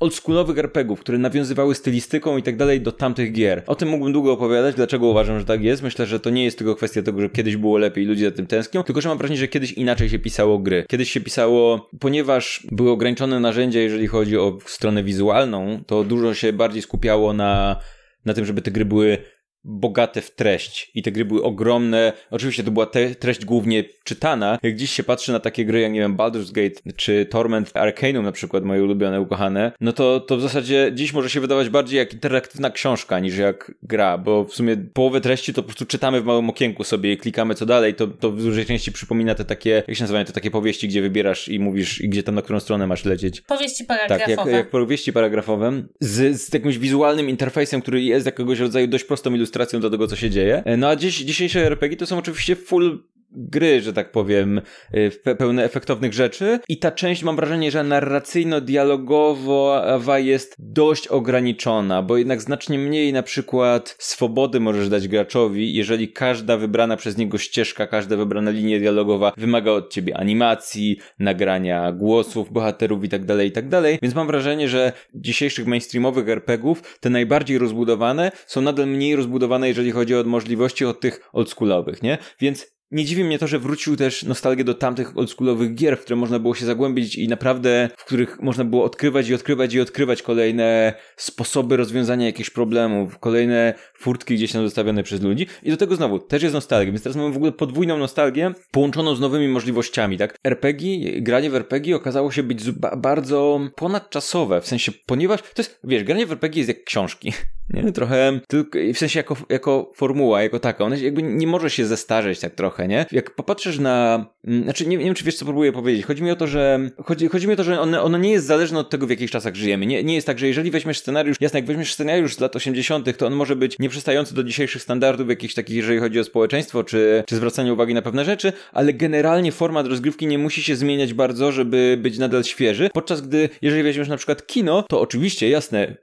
oldschoolowych RPGów, które nawiązywały stylistyką i tak dalej do tamtych gier. O tym mógłbym długo opowiadać, dlaczego uważam, że tak jest. Myślę, że to nie jest tylko kwestia tego, że kiedyś było lepiej i ludzie za tym tęsknią, tylko że mam wrażenie, że kiedyś inaczej się pisało gry. Kiedyś się pisało, ponieważ były ograniczone narzędzia, jeżeli chodzi o stronę wizualną, to dużo się bardziej skupiało na na tym, żeby te gry były bogate w treść i te gry były ogromne. Oczywiście to była treść głównie czytana. Jak dziś się patrzy na takie gry, jak nie wiem, Baldur's Gate czy Torment Arcanum na przykład, moje ulubione, ukochane, no to, to w zasadzie dziś może się wydawać bardziej jak interaktywna książka niż jak gra, bo w sumie połowę treści to po prostu czytamy w małym okienku sobie i klikamy co dalej, to, to w dużej części przypomina te takie, jak się nazywają, te takie powieści, gdzie wybierasz i mówisz, i gdzie tam na którą stronę masz lecieć. Powieści paragrafowe. Tak, jak, jak powieści paragrafowe z, z jakimś wizualnym interfejsem, który jest jakiegoś rodzaju dość prostą ilustracją do tego, co się dzieje. No a dziś, dzisiejsze RPG to są oczywiście full gry, że tak powiem, y, pełne efektownych rzeczy. I ta część, mam wrażenie, że narracyjno-dialogowa jest dość ograniczona, bo jednak znacznie mniej na przykład swobody możesz dać graczowi, jeżeli każda wybrana przez niego ścieżka, każda wybrana linia dialogowa wymaga od ciebie animacji, nagrania głosów bohaterów i tak dalej, i tak dalej. Więc mam wrażenie, że dzisiejszych mainstreamowych RPGów, te najbardziej rozbudowane, są nadal mniej rozbudowane, jeżeli chodzi o możliwości od tych oldschoolowych, nie? Więc nie dziwi mnie to, że wrócił też nostalgię do tamtych oldschoolowych gier, w które można było się zagłębić i naprawdę, w których można było odkrywać i odkrywać i odkrywać kolejne sposoby rozwiązania jakichś problemów, kolejne furtki gdzieś tam zostawione przez ludzi. I do tego znowu, też jest nostalgia, więc teraz mamy w ogóle podwójną nostalgię połączoną z nowymi możliwościami, tak? RPG, granie w RPG okazało się być bardzo ponadczasowe, w sensie, ponieważ to jest, wiesz, granie w RPG jest jak książki. Nie? Trochę, tylko, w sensie jako, jako formuła, jako taka. Ona jakby nie może się zestarzeć tak trochę, nie? Jak popatrzysz na, mm, znaczy nie, nie wiem, czy wiesz, co próbuję powiedzieć. Chodzi mi o to, że, chodzi, chodzi mi o to, że ono, ono nie jest zależne od tego, w jakich czasach żyjemy. Nie, nie jest tak, że jeżeli weźmiesz scenariusz, jasne, jak weźmiesz scenariusz z lat 80., to on może być nieprzystający do dzisiejszych standardów, jakichś takich, jeżeli chodzi o społeczeństwo, czy, czy zwracanie uwagi na pewne rzeczy, ale generalnie format rozgrywki nie musi się zmieniać bardzo, żeby być nadal świeży. Podczas gdy, jeżeli weźmiesz na przykład kino, to oczywiście, jasne,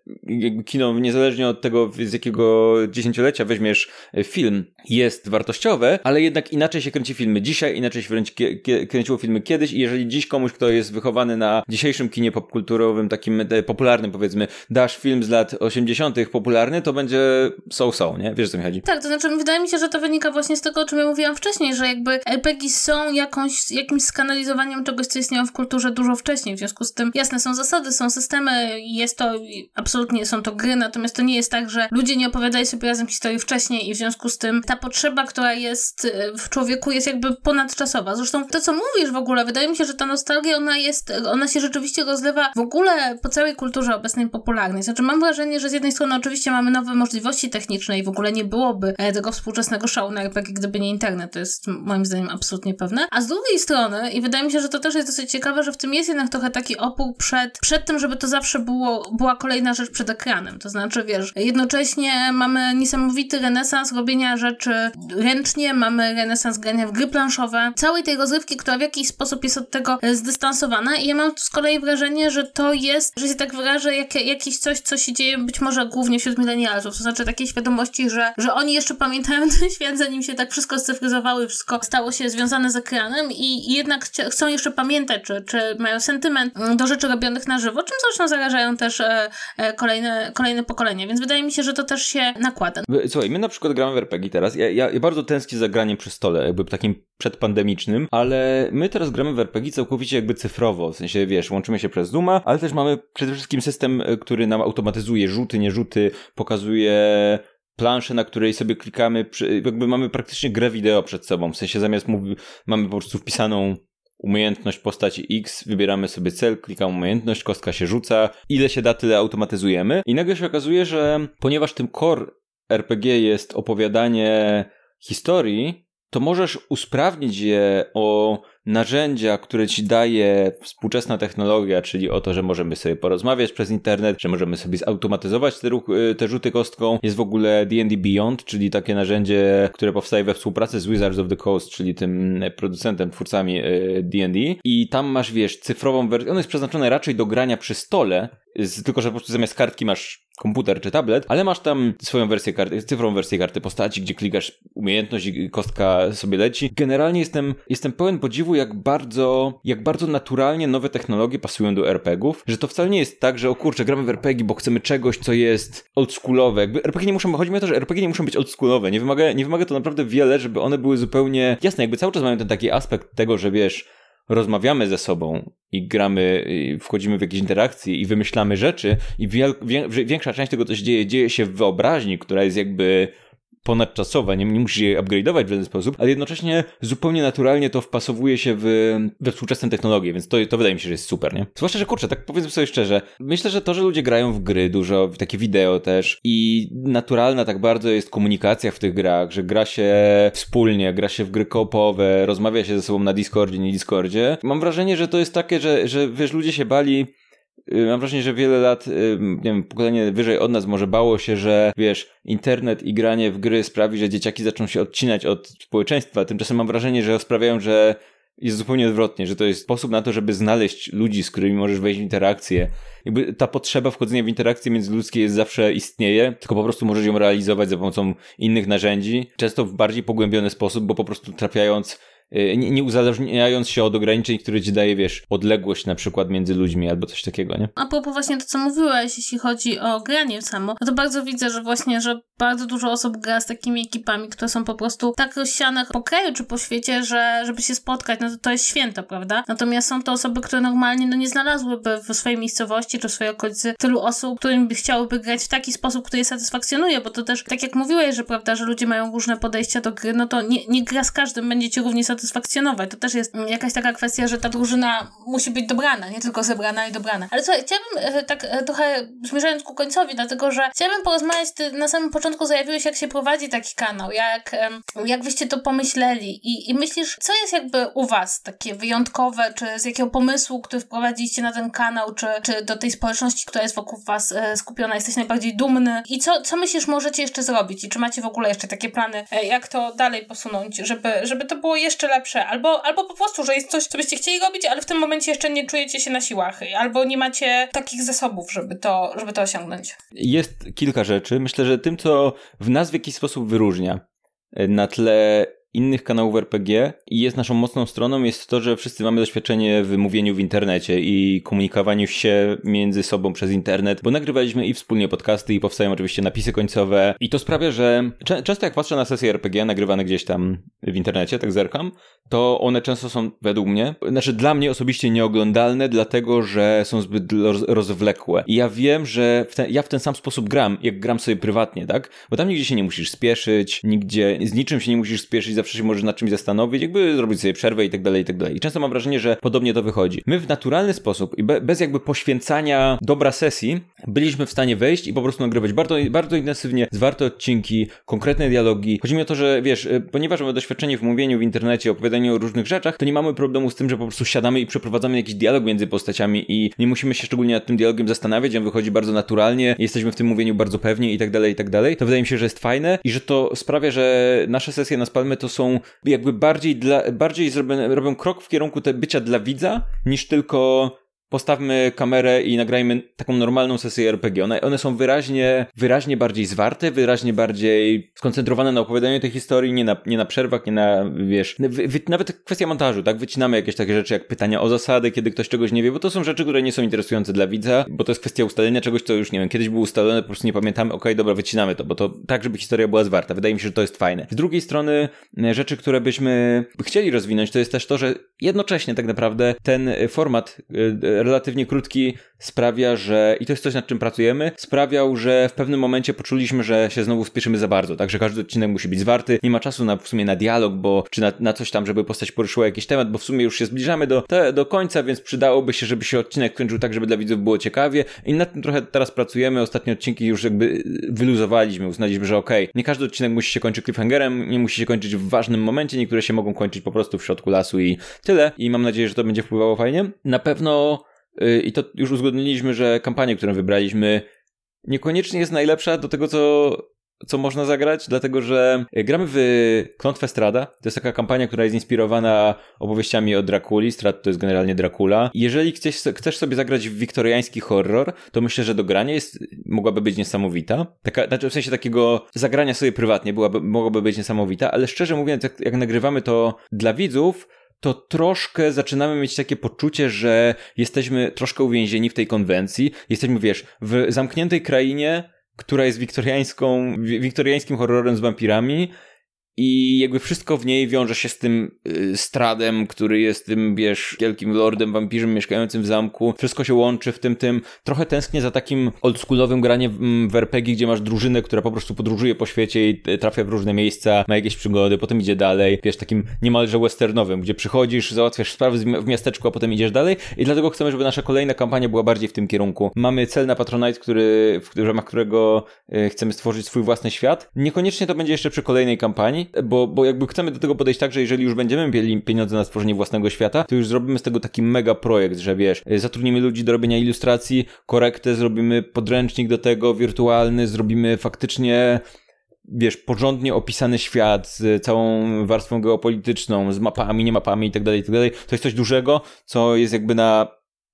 kino niezależnie od od tego, z jakiego dziesięciolecia weźmiesz e, film, jest wartościowe, ale jednak inaczej się kręci filmy dzisiaj, inaczej się kręciło filmy kiedyś i jeżeli dziś komuś, kto jest wychowany na dzisiejszym kinie popkulturowym, takim e, popularnym powiedzmy, dasz film z lat 80. popularny, to będzie so-so, nie? Wiesz, o co mi chodzi? Tak, to znaczy wydaje mi się, że to wynika właśnie z tego, o czym ja mówiłam wcześniej, że jakby RPG są jakąś, jakimś skanalizowaniem czegoś, co istniało w kulturze dużo wcześniej, w związku z tym jasne są zasady, są systemy, jest to, absolutnie są to gry, natomiast to nie jest jest tak, że ludzie nie opowiadali sobie razem historii wcześniej i w związku z tym ta potrzeba, która jest e, w człowieku jest jakby ponadczasowa. Zresztą to, co mówisz w ogóle, wydaje mi się, że ta nostalgia, ona jest, ona się rzeczywiście rozlewa w ogóle po całej kulturze obecnej popularnej. Znaczy mam wrażenie, że z jednej strony oczywiście mamy nowe możliwości techniczne i w ogóle nie byłoby e, tego współczesnego szału na RPG, gdyby nie internet. To jest moim zdaniem absolutnie pewne. A z drugiej strony, i wydaje mi się, że to też jest dosyć ciekawe, że w tym jest jednak trochę taki opór przed, przed tym, żeby to zawsze było, była kolejna rzecz przed ekranem. To znaczy, wiesz, Jednocześnie mamy niesamowity renesans robienia rzeczy ręcznie, mamy renesans grania w gry planszowe, całej tej rozrywki, która w jakiś sposób jest od tego zdystansowana i ja mam z kolei wrażenie, że to jest, że się tak wyrażę, jak, jakieś coś, co się dzieje być może głównie wśród milenialsów, to znaczy takiej świadomości, że, że oni jeszcze pamiętają ten świat, zanim się tak wszystko scyfryzowało i wszystko stało się związane z ekranem i, i jednak chcą jeszcze pamiętać, czy, czy mają sentyment do rzeczy robionych na żywo, czym zresztą zarażają też e, e, kolejne, kolejne pokolenia, więc wydaje mi się, że to też się nakłada. Słuchaj, my na przykład gramy w RPG teraz. Ja, ja, ja bardzo tęsknię za graniem przy stole, jakby takim przedpandemicznym, ale my teraz gramy w RPG całkowicie jakby cyfrowo, w sensie, wiesz, łączymy się przez Zooma, ale też mamy przede wszystkim system, e, który nam automatyzuje rzuty, nie rzuty, pokazuje planszę, na której sobie klikamy, jakby mamy praktycznie grę wideo przed sobą, w sensie zamiast mamy po prostu wpisaną umiejętność postaci X, wybieramy sobie cel, klikamy umiejętność, kostka się rzuca, ile się da, tyle automatyzujemy. I nagle się okazuje, że ponieważ tym core RPG jest opowiadanie historii, to możesz usprawnić je o narzędzia, które ci daje współczesna technologia, czyli o to, że możemy sobie porozmawiać przez internet, że możemy sobie zautomatyzować te, ruch, y, te rzuty kostką. Jest w ogóle D&D Beyond, czyli takie narzędzie, które powstaje we współpracy z Wizards of the Coast, czyli tym producentem, twórcami D&D y, i tam masz, wiesz, cyfrową wersję. Ono jest przeznaczone raczej do grania przy stole, tylko że po prostu zamiast kartki masz komputer czy tablet, ale masz tam swoją wersję karty, cyfrową wersję karty postaci, gdzie klikasz umiejętność i kostka sobie leci. Generalnie jestem, jestem pełen podziwu, jak bardzo, jak bardzo naturalnie nowe technologie pasują do RPGów, że to wcale nie jest tak, że o kurczę, gramy w RPG, bo chcemy czegoś, co jest oldschoolowe. Jakby RPG nie muszą, chodzi mi o to, że RPG nie muszą być oldschoolowe. Nie wymaga, nie wymaga to naprawdę wiele, żeby one były zupełnie, jasne, jakby cały czas mają ten taki aspekt tego, że wiesz, rozmawiamy ze sobą i gramy, i wchodzimy w jakieś interakcje i wymyślamy rzeczy i wiel, wie, większa część tego, co się dzieje, dzieje się w wyobraźni, która jest jakby ponadczasowa, nie, nie musisz jej upgrade'ować w żaden sposób, ale jednocześnie zupełnie naturalnie to wpasowuje się w, we współczesne technologie, więc to, to wydaje mi się, że jest super, nie? Zwłaszcza, że kurczę, tak powiedzmy sobie szczerze, myślę, że to, że ludzie grają w gry dużo, w takie wideo też i naturalna tak bardzo jest komunikacja w tych grach, że gra się wspólnie, gra się w gry koopowe, rozmawia się ze sobą na Discordzie, nie Discordzie. Mam wrażenie, że to jest takie, że, że wiesz, ludzie się bali mam wrażenie, że wiele lat, y, nie wiem, pokolenie wyżej od nas może bało się, że wiesz, internet i granie w gry sprawi, że dzieciaki zaczną się odcinać od społeczeństwa. Tymczasem mam wrażenie, że sprawiają, że jest zupełnie odwrotnie, że to jest sposób na to, żeby znaleźć ludzi, z którymi możesz wejść w interakcję. Jakby ta potrzeba wchodzenia w interakcje międzyludzkie jest zawsze istnieje, tylko po prostu możesz ją realizować za pomocą innych narzędzi, często w bardziej pogłębiony sposób, bo po prostu trafiając Y, nie, nie uzależniając się od ograniczeń, które ci daje, wiesz, odległość na przykład między ludźmi albo coś takiego, nie? A propos właśnie to, co mówiłaś, jeśli chodzi o granie samo, no to bardzo widzę, że właśnie, że bardzo dużo osób gra z takimi ekipami, które są po prostu tak rozsiane po kraju czy po świecie, że żeby się spotkać, no to to jest święto, prawda? Natomiast są to osoby, które normalnie no nie znalazłyby w swojej miejscowości czy w swojej okolicy tylu osób, którym by chciałyby grać w taki sposób, który je satysfakcjonuje, bo to też, tak jak mówiłeś, że prawda, że ludzie mają różne podejścia do gry, no to nie, nie gra z każdym będzie ci równie satysfakcjonować. To też jest jakaś taka kwestia, że ta drużyna musi być dobrana, nie tylko zebrana i dobrana. Ale słuchaj, chciałabym e, tak e, trochę zmierzając ku końcowi, dlatego że chciałabym porozmawiać ty na samym początku zajawiłeś, jak się prowadzi taki kanał, jak, jak wyście to pomyśleli i, i myślisz, co jest jakby u was takie wyjątkowe, czy z jakiego pomysłu, który wprowadziliście na ten kanał, czy, czy do tej społeczności, która jest wokół was e, skupiona, jesteś najbardziej dumny i co, co myślisz możecie jeszcze zrobić i czy macie w ogóle jeszcze takie plany, jak to dalej posunąć, żeby, żeby to było jeszcze lepsze, albo, albo po prostu, że jest coś, co byście chcieli robić, ale w tym momencie jeszcze nie czujecie się na siłach, albo nie macie takich zasobów, żeby to, żeby to osiągnąć. Jest kilka rzeczy. Myślę, że tym, co w nas w jakiś sposób wyróżnia e, na tle innych kanałów RPG i jest naszą mocną stroną jest to, że wszyscy mamy doświadczenie w mówieniu w internecie i komunikowaniu się między sobą przez internet, bo nagrywaliśmy i wspólnie podcasty i powstają oczywiście napisy końcowe i to sprawia, że często jak patrzę na sesje RPG nagrywane gdzieś tam w internecie, tak zerkam, to one często są według mnie, znaczy dla mnie osobiście nieoglądalne, dlatego że są zbyt rozwlekłe. I ja wiem, że w ten, ja w ten sam sposób gram, jak gram sobie prywatnie, tak? Bo tam nigdzie się nie musisz spieszyć, nigdzie z niczym się nie musisz spieszyć, zawsze się możesz nad czymś zastanowić, jakby zrobić sobie przerwę i tak dalej, i tak dalej. I często mam wrażenie, że podobnie to wychodzi. My w naturalny sposób i be, bez jakby poświęcania dobra sesji byliśmy w stanie wejść i po prostu nagrywać bardzo, bardzo intensywnie, zwarte odcinki, konkretne dialogi. Chodzi mi o to, że wiesz, y, ponieważ mamy doświadczenie w mówieniu w internecie, opowiadaniu o różnych rzeczach, to nie mamy problemu z tym, że po prostu siadamy i przeprowadzamy jakiś dialog między postaciami i nie musimy się szczególnie nad tym dialogiem zastanawiać, on wychodzi bardzo naturalnie, jesteśmy w tym mówieniu bardzo pewni i tak dalej, i tak dalej. To wydaje mi się, że jest fajne i że to sprawia, że nasze sesje na Spalmy to są jakby bardziej, dla, bardziej zrobią, robią krok w kierunku te bycia dla widza, niż tylko postawmy kamerę i nagrajmy taką normalną sesję RPG. One, one są wyraźnie, wyraźnie bardziej zwarte, wyraźnie bardziej skoncentrowane na opowiadaniu tej historii, nie na, nie na przerwach, nie na, wiesz, wy, nawet kwestia montażu, tak? Wycinamy jakieś takie rzeczy jak pytania o zasady, kiedy ktoś czegoś nie wie, bo to są rzeczy, które nie są interesujące dla widza, bo to jest kwestia ustalenia czegoś, co już, nie wiem, kiedyś było ustalone, po prostu nie pamiętamy, okej, okay, dobra, wycinamy to, bo to tak, żeby historia była zwarta. Wydaje mi się, że to jest fajne. Z drugiej strony, rzeczy, które byśmy chcieli rozwinąć, to jest też to, że jednocześnie tak naprawdę ten format e, relatywnie krótki sprawia, że, i to jest coś nad czym pracujemy, sprawiał, że w pewnym momencie poczuliśmy, że się znowu spieszymy za bardzo, tak, że każdy odcinek musi być zwarty, nie ma czasu na, w sumie na dialog, bo, czy na, na coś tam, żeby postać poruszyła jakiś temat, bo w sumie już się zbliżamy do, te, do końca, więc przydałoby się, żeby się odcinek kończył tak, żeby dla widzów było ciekawie. I nad tym trochę teraz pracujemy, ostatnie odcinki już jakby wyluzowaliśmy, uznaliśmy, że okej, okay, nie każdy odcinek musi się kończyć cliffhangerem, nie musi się kończyć w ważnym momencie, niektóre się mogą kończyć po prostu w środku lasu i tyle. I mam nadzieję, że to będzie wpływało fajnie. Na pewno i to już uzgodniliśmy, że kampania, którą wybraliśmy, niekoniecznie jest najlepsza do tego, co, co można zagrać, dlatego że gramy w Klątwę Strada. To jest taka kampania, która jest inspirowana opowieściami o Drakuli. Strad to jest generalnie Dracula. Jeżeli chcesz, chcesz sobie zagrać w wiktoriański horror, to myślę, że do grania jest, mogłaby być niesamowita. Taka, znaczy w sensie takiego zagrania sobie prywatnie byłaby, mogłaby być niesamowita, ale szczerze mówiąc, jak, jak nagrywamy to dla widzów, to troszkę zaczynamy mieć takie poczucie, że jesteśmy troszkę uwięzieni w tej konwencji. Jesteśmy, wiesz, w zamkniętej krainie, która jest wiktoriańską, wiktoriańskim horrorem z wampirami i jakby wszystko w niej wiąże się z tym y, Stradem, który jest tym, wiesz, wielkim lordem, wampirzem mieszkającym w zamku. Wszystko się łączy w tym, tym. Trochę tęsknię za takim oldschoolowym graniem w, w RPG, gdzie masz drużynę, która po prostu podróżuje po świecie i y, trafia w różne miejsca, ma jakieś przygody, potem idzie dalej. Wiesz, takim niemalże westernowym, gdzie przychodzisz, załatwiasz sprawy w miasteczku, a potem idziesz dalej i dlatego chcemy, żeby nasza kolejna kampania była bardziej w tym kierunku. Mamy cel na Patronite, który, w ramach którego y, chcemy stworzyć swój własny świat. Niekoniecznie to będzie jeszcze przy kolejnej kampanii, bo, bo jakby chcemy do tego podejść tak, że jeżeli już będziemy mieli pieniądze na stworzenie własnego świata, to już zrobimy z tego taki mega projekt, że wiesz, zatrudnimy ludzi do robienia ilustracji, korektę, zrobimy podręcznik do tego wirtualny, zrobimy faktycznie wiesz, porządnie opisany świat z całą warstwą geopolityczną, z mapami, nie mapami itd., tak itd. Tak to jest coś dużego, co jest jakby na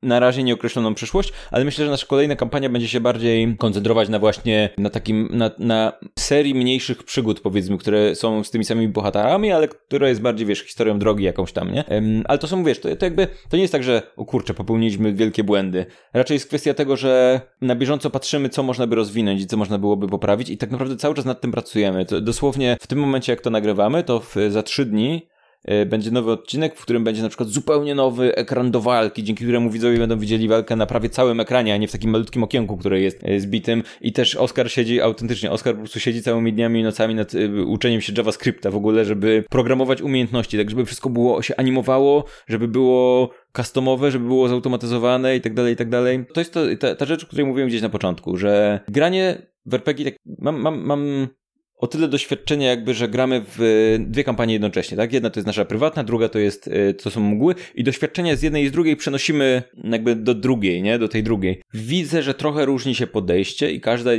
na razie nieokreśloną przyszłość, ale myślę, że nasza kolejna kampania będzie się bardziej koncentrować na właśnie na takim, na, na serii mniejszych przygód, powiedzmy, które są z tymi samymi bohaterami, ale która jest bardziej, wiesz, historią drogi jakąś tam, nie? Um, ale to są, wiesz, to, to jakby, to nie jest tak, że o kurczę, popełniliśmy wielkie błędy. Raczej jest kwestia tego, że na bieżąco patrzymy, co można by rozwinąć i co można byłoby poprawić i tak naprawdę cały czas nad tym pracujemy. To dosłownie w tym momencie, jak to nagrywamy, to w, za trzy dni będzie nowy odcinek, w którym będzie na przykład zupełnie nowy ekran do walki, dzięki któremu widzowie będą widzieli walkę na prawie całym ekranie, a nie w takim malutkim okienku, które jest e, zbitym. I też Oskar siedzi autentycznie, Oskar po prostu siedzi całymi dniami i nocami nad e, uczeniem się JavaScripta w ogóle, żeby programować umiejętności, tak żeby wszystko było, się animowało, żeby było customowe, żeby było zautomatyzowane i tak dalej, i tak dalej. To jest to, ta, ta rzecz, o której mówiłem gdzieś na początku, że granie w RPG, tak, mam, mam, mam o tyle doświadczenia jakby, że gramy w dwie kampanie jednocześnie, tak? Jedna to jest nasza prywatna, druga to jest, e, to są mgły i doświadczenia z jednej i z drugiej przenosimy jakby do drugiej, nie? Do tej drugiej. Widzę, że trochę różni się podejście i każda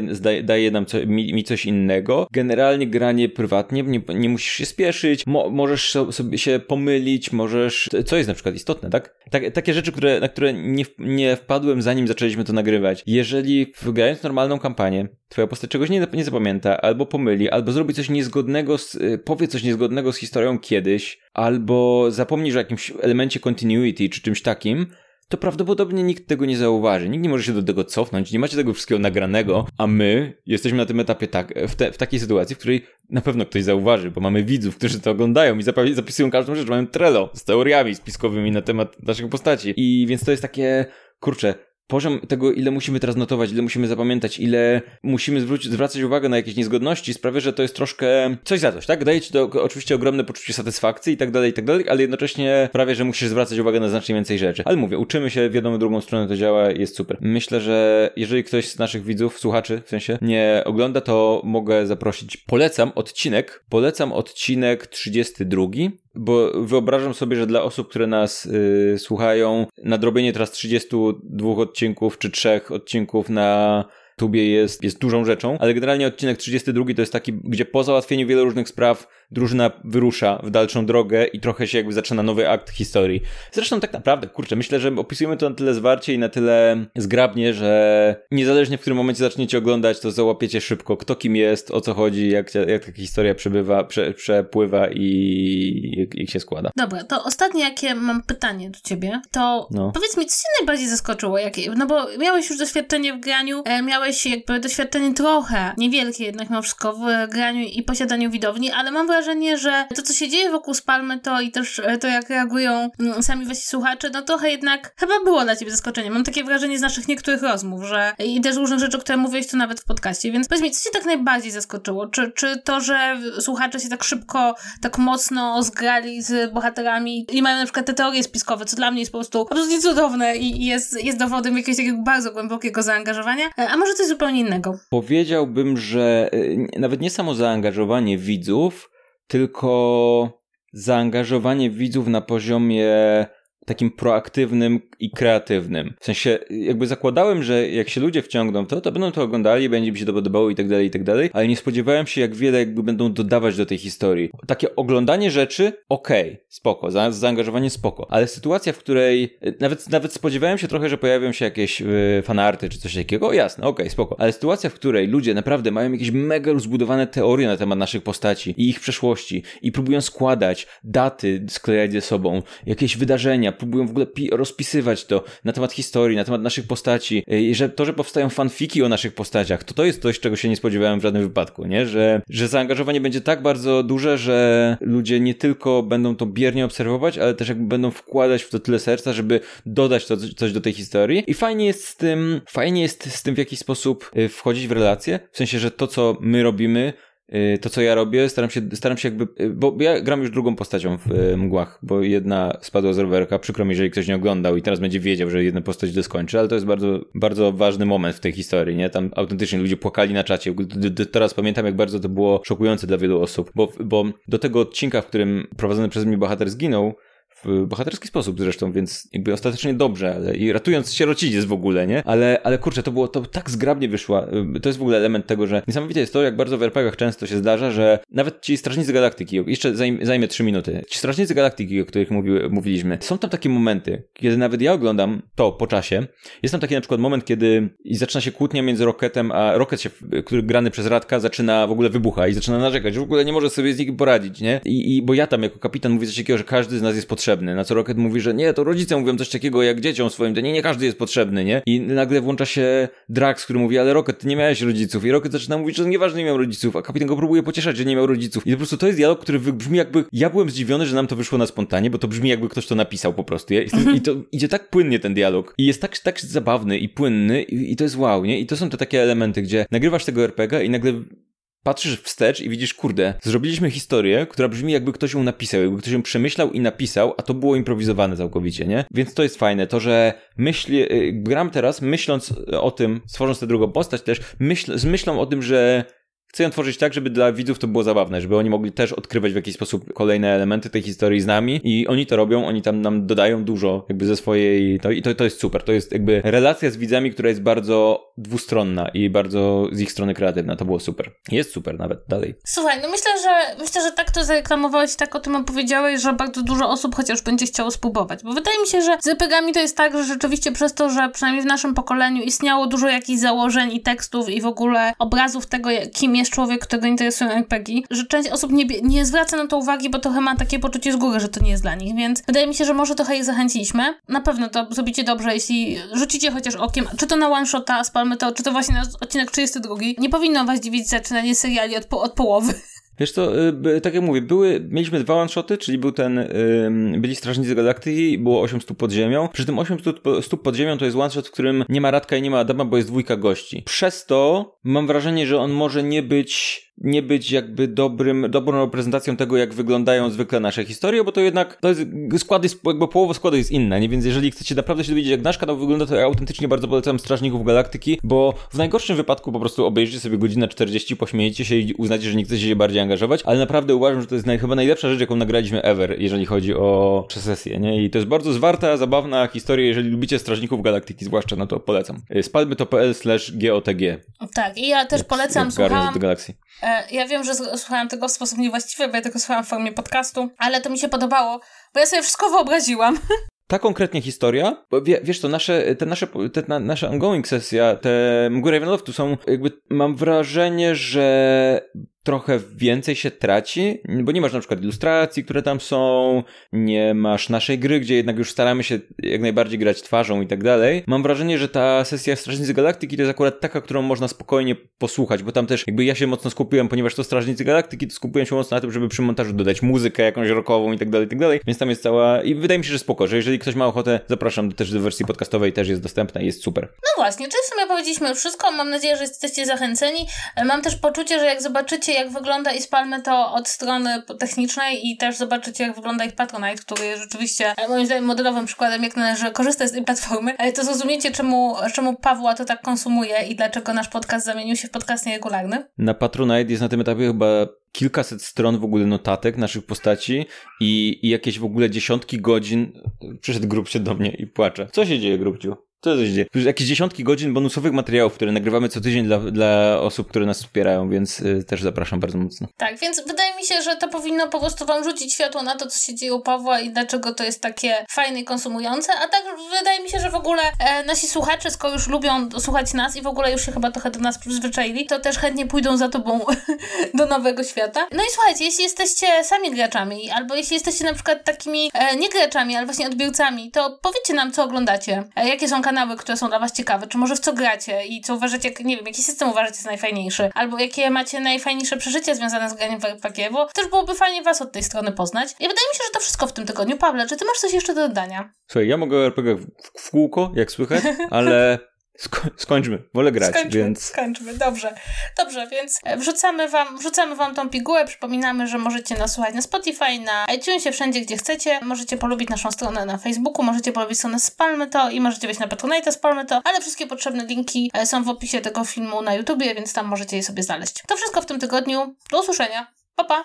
daje nam co, mi, mi, coś innego. Generalnie granie prywatnie, nie, nie musisz się spieszyć, mo, możesz sobie się pomylić, możesz, co jest na przykład istotne, tak? tak takie rzeczy, które, na które nie, nie wpadłem zanim zaczęliśmy to nagrywać. Jeżeli grając normalną kampanię, twoja postać czegoś nie, nie zapamięta, albo pomyli, albo zrobi coś niezgodnego, z, y, powie coś niezgodnego z historią kiedyś, albo zapomnisz o jakimś elemencie continuity czy czymś takim, to prawdopodobnie nikt tego nie zauważy. Nikt nie może się do tego cofnąć, nie macie tego wszystkiego nagranego, a my jesteśmy na tym etapie tak, w, te, w takiej sytuacji, w której na pewno ktoś zauważy, bo mamy widzów, którzy to oglądają i zapisują każdą rzecz. Mamy Trello z teoriami spiskowymi na temat naszych postaci. I więc to jest takie, kurczę, poziom tego, ile musimy teraz notować, ile musimy zapamiętać, ile musimy zwrócić, zwracać uwagę na jakieś niezgodności, sprawia, że to jest troszkę coś za coś, tak? Daje ci to oczywiście ogromne poczucie satysfakcji i tak dalej, i tak dalej, ale jednocześnie prawie, że musisz zwracać uwagę na znacznie więcej rzeczy. Ale mówię, uczymy się, wiadomo, drugą stronę to działa, jest super. Myślę, że jeżeli ktoś z naszych widzów, słuchaczy, w sensie, nie ogląda, to mogę zaprosić. Polecam odcinek, polecam odcinek 32, bo wyobrażam sobie, że dla osób, które nas yy, słuchają, nadrobienie teraz 32 odcinków czy trzech odcinków na tubie jest, jest dużą rzeczą, ale generalnie odcinek 32 to jest taki, gdzie po załatwieniu wielu różnych spraw drużyna wyrusza w dalszą drogę i trochę się jakby zaczyna nowy akt historii. Zresztą tak naprawdę, kurczę, myślę, że opisujemy to na tyle zwarcie i na tyle zgrabnie, że niezależnie w którym momencie zaczniecie oglądać, to załapiecie szybko, kto kim jest, o co chodzi, jak, jak taka historia przebywa, prze, przepływa i jak, jak, się składa. Dobra, to ostatnie jakie mam pytanie do ciebie, to no. powiedz mi, co cię najbardziej zaskoczyło? Jakie, no bo miałeś już doświadczenie w graniu, e, miałeś jakby doświadczenie trochę, niewielkie jednak mimo wszystko w graniu i posiadaniu widowni, ale mam wrażenie, wrażenie, że to, co się dzieje wokół Spalmy, to i też e, to, jak reagują mm, sami wasi słuchacze, no trochę jednak chyba było dla ciebie zaskoczenie. Mam takie wrażenie z naszych niektórych rozmów, że i też różnych rzeczy, które mówiłeś tu nawet w podcaście. Więc powiedz mi, co cię tak najbardziej zaskoczyło? Czy, czy to, że słuchacze się tak szybko, tak mocno zgrali z bohaterami i mają na przykład te teorie spiskowe, co dla mnie jest po prostu absolutnie cudowne i jest, jest dowodem jakiegoś takiego bardzo głębokiego zaangażowania, e, a może coś zupełnie innego? Powiedziałbym, że e, nawet nie samo zaangażowanie widzów, tylko zaangażowanie widzów na poziomie takim proaktywnym i kreatywnym. W sensie, jakby zakładałem, że jak się ludzie wciągną to, to będą to oglądali, będzie mi się to podobało i tak dalej, i tak dalej, ale nie spodziewałem się, jak wiele jakby będą dodawać do tej historii. Takie oglądanie rzeczy, okej, okay, spoko, za, zaangażowanie spoko, ale sytuacja, w której nawet, nawet spodziewałem się trochę, że pojawią się jakieś yy, fanarty czy coś takiego, jasne, okej, okay, spoko, ale sytuacja, w której ludzie naprawdę mają jakieś mega rozbudowane teorie na temat naszych postaci i ich przeszłości i próbują składać daty, sklejać ze sobą, jakieś wydarzenia, próbują w ogóle rozpisywać to na temat historii, na temat naszych postaci y, i że to, że powstają fanfiki o naszych postaciach, to to jest coś, czego się nie spodziewałem w żadnym wypadku, nie? Że, że zaangażowanie będzie tak bardzo duże, że ludzie nie tylko będą to biernie obserwować, ale też jakby będą wkładać w to tyle serca, żeby dodać to, coś do tej historii i fajnie jest z tym, fajnie jest z tym w jakiś sposób y, wchodzić w relacje, w sensie, że to, co my robimy, to, co ja robię, staram się, staram się jakby, y, bo ja gram już drugą postacią w y, mgłach, bo jedna spadła z rowerka, przykro mi, jeżeli ktoś nie oglądał i teraz będzie wiedział, że jedna postać doskończy, ale to jest bardzo, bardzo ważny moment w tej historii, nie? Tam autentycznie ludzie płakali na czacie. Teraz pamiętam, jak bardzo to było szokujące dla wielu osób, bo, bo do tego odcinka, w którym prowadzony przez mnie bohater zginął, w bohaterski sposób zresztą, więc jakby ostatecznie dobrze, ale i ratując sierocidziec w ogóle, nie? Ale, ale kurczę, to było, to tak zgrabnie wyszła. To jest w ogóle element tego, że niesamowite jest to, jak bardzo w RPGach często się zdarza, że nawet ci Strażnicy Galaktyki, jeszcze zajmie, zajmie trzy minuty, ci Strażnicy Galaktyki, o których mówiliśmy, są tam takie momenty, kiedy nawet ja oglądam to po czasie, jest tam taki na przykład moment, kiedy i zaczyna się kłótnia między Rocketem, a Rocket się, który grany przez Radka, zaczyna w ogóle wybucha i zaczyna narzekać, że w ogóle nie może sobie z nikim poradzić, nie? I, i bo ja tam jako kapitan mówię coś takiego, że każdy z nas jest potrzebny potrzebny. Na co Rocket mówi, że nie, to rodzice mówią coś takiego jak dzieciom swoim, to nie, nie każdy jest potrzebny, nie? I nagle włącza się Drax, który mówi, ale Rocket, ty nie miałeś rodziców. I Rocket zaczyna mówić, że nieważne nie miał rodziców, a kapitan go próbuje pocieszać, że nie miał rodziców. I po prostu to jest dialog, który brzmi jakby, ja byłem zdziwiony, że nam to wyszło na spontanie, bo to brzmi jakby ktoś to napisał po prostu. Ja jestem, I to idzie tak płynnie ten dialog. I jest tak, tak zabawny i płynny i, i to jest wow, nie? I to są te takie elementy, gdzie nagrywasz tego RPG i nagle patrzysz wstecz i widzisz, kurde, zrobiliśmy historię, która brzmi jakby ktoś ją napisał, jakby ktoś ją przemyślał i napisał, a to było improwizowane całkowicie, nie? Więc to jest fajne, to, że myśli, y, gram teraz myśląc o tym, stworząc tę drugą postać też, myśl, z myślą o tym, że Chcę ją tworzyć tak, żeby dla widzów to było zabawne, żeby oni mogli też odkrywać w jakiś sposób kolejne elementy tej historii z nami i oni to robią, oni tam nam dodają dużo jakby ze swojej, to, i to, to jest super, to jest jakby relacja z widzami, która jest bardzo dwustronna i bardzo z ich strony kreatywna, to było super. Jest super nawet dalej. Słuchaj, no myślę, że myślę, że tak to zareklamowałeś, tak o tym opowiedziałeś, że bardzo dużo osób chociaż będzie chciało spróbować, bo wydaje mi się, że z RPGami to jest tak, że rzeczywiście przez to, że przynajmniej w naszym pokoleniu istniało dużo jakichś założeń i tekstów i w ogóle obrazów tego, kim jest człowiek, którego interesują RPG, że część osób nie, nie zwraca na to uwagi, bo trochę ma takie poczucie z góry, że to nie jest dla nich, więc wydaje mi się, że może trochę ich zachęciliśmy. Na pewno to zrobicie dobrze, jeśli rzucicie chociaż okiem, czy to na one-shota, spalmy to, czy to właśnie na odcinek 32. Nie powinno was dziwić zaczynanie seriali od, po, od połowy. Wiesz co, y, tak jak mówię, były, mieliśmy dwa one-shoty, czyli był ten, byli Strażnicy Galaktyki było 8 stóp pod ziemią. Przy tym 8 stóp pod ziemią to jest one-shot, w którym nie ma Radka i nie ma Adama, bo jest dwójka gości. Przez to mam wrażenie, że on może nie być nie być jakby dobrym, dobrą reprezentacją tego, jak wyglądają zwykle nasze historie, bo to jednak to jest, skład jest, jakby połowa składu jest inna, nie? Więc jeżeli chcecie naprawdę się dowiedzieć, jak nasz kanał wygląda, to ja autentycznie bardzo polecam Strażników Galaktyki, bo w najgorszym wypadku po prostu obejrzycie sobie godzinę 40, pośmiejecie się i uznacie, że nie chcecie się bardziej angażować, ale naprawdę uważam, że to jest naj, chyba najlepsza rzecz, jaką nagraliśmy ever, jeżeli chodzi o sesję, nie? I to jest bardzo zwarta, zabawna historia, jeżeli lubicie Strażników Galaktyki, zwłaszcza, no to polecam. Spalmy to.pl slash GOTG. Tak, i ja też jak, polecam, jak słuchałam... do Galaxy. E, ja wiem, że słuchałam tego w sposób niewłaściwy, bo ja tego słuchałam w formie podcastu, ale to mi się podobało, bo ja sobie wszystko wyobraziłam. ta konkretnie historia, bo wie, wiesz to nasze, te nasze, te na, nasza ongoing sesja, te Mgły Ravenloftu są jakby, mam wrażenie, że trochę więcej się traci, bo nie masz na przykład ilustracji, które tam są, nie masz naszej gry, gdzie jednak już staramy się jak najbardziej grać twarzą i tak dalej. Mam wrażenie, że ta sesja Strażnicy Galaktyki to jest akurat taka, którą można spokojnie posłuchać, bo tam też jakby ja się mocno skupiłem, ponieważ to Strażnicy Galaktyki, to skupiłem się mocno na tym, żeby przy montażu dodać muzykę jakąś rockową i tak dalej, i tak dalej, więc tam jest cała... i wydaje mi się, że spoko, że jeżeli ktoś ma ochotę, zapraszam też do wersji podcastowej, też jest dostępna i jest super. No właśnie, czyli w sumie powiedzieliśmy już wszystko, mam nadzieję, że jesteście zachęceni. Mam też poczucie, że jak zobaczycie, jak wygląda i spalmy to od strony technicznej i też zobaczycie, jak wygląda ich Patronite, który jest rzeczywiście e, moim zdaniem modelowym przykładem, jak należy korzystać z tej platformy. E, to zrozumiecie, czemu, czemu Pawła to tak konsumuje i dlaczego nasz podcast zamienił się w podcast nieregularny. Na Patronite jest na tym etapie chyba kilkaset stron w ogóle notatek naszych postaci i, i jakieś w ogóle dziesiątki godzin. Przyszedł Grubcie do mnie i płacze. Co się dzieje, Grubciu? To się dzieje? Jakieś dziesiątki godzin bonusowych materiałów, które nagrywamy co tydzień dla, dla osób, które nas wspierają, więc y, też zapraszam bardzo mocno. Tak, więc wydaje mi się, że to powinno po prostu wam rzucić światło na to, co się dzieje u Pawła i dlaczego to jest takie fajne i konsumujące, a tak wydaje mi się, że w ogóle e, nasi słuchacze, skoro już lubią słuchać nas i w ogóle już się chyba trochę do nas przyzwyczaili, to też chętnie pójdą za tobą do nowego świata. No i słuchajcie, jeśli jesteście sami graczami, albo jeśli jesteście na przykład takimi e, nie graczami, ale właśnie odbiorcami, to powiedzcie nam, co oglądacie, e, jakie są kanały, które są dla was ciekawe, czy może w co gracie i co uważacie, nie wiem, jaki system uważacie jest najfajniejszy, albo jakie macie najfajniejsze przeżycie związane z graniem w RPG, bo też byłoby fajnie was od tej strony poznać. I wydaje mi się, że to wszystko w tym tygodniu. Pawle, czy ty masz coś jeszcze do dodania? Słuchaj, ja mogę RPG w, w kółko, jak słychać, ale Sko skończmy, wolę grać, skończmy, więc... Skończmy, dobrze. Dobrze, więc e, wrzucamy wam, wrzucamy wam tą pigułę, przypominamy, że możecie nas słuchać na Spotify, na iTunesie, wszędzie gdzie chcecie. Możecie polubić naszą stronę na Facebooku, możecie polubić stronę Spalmy to i możecie wejść na Patronite Spalmy to, ale wszystkie potrzebne linki e, są w opisie tego filmu na YouTubie, więc tam możecie je sobie znaleźć. To wszystko w tym tygodniu. Do usłyszenia. Pa, pa!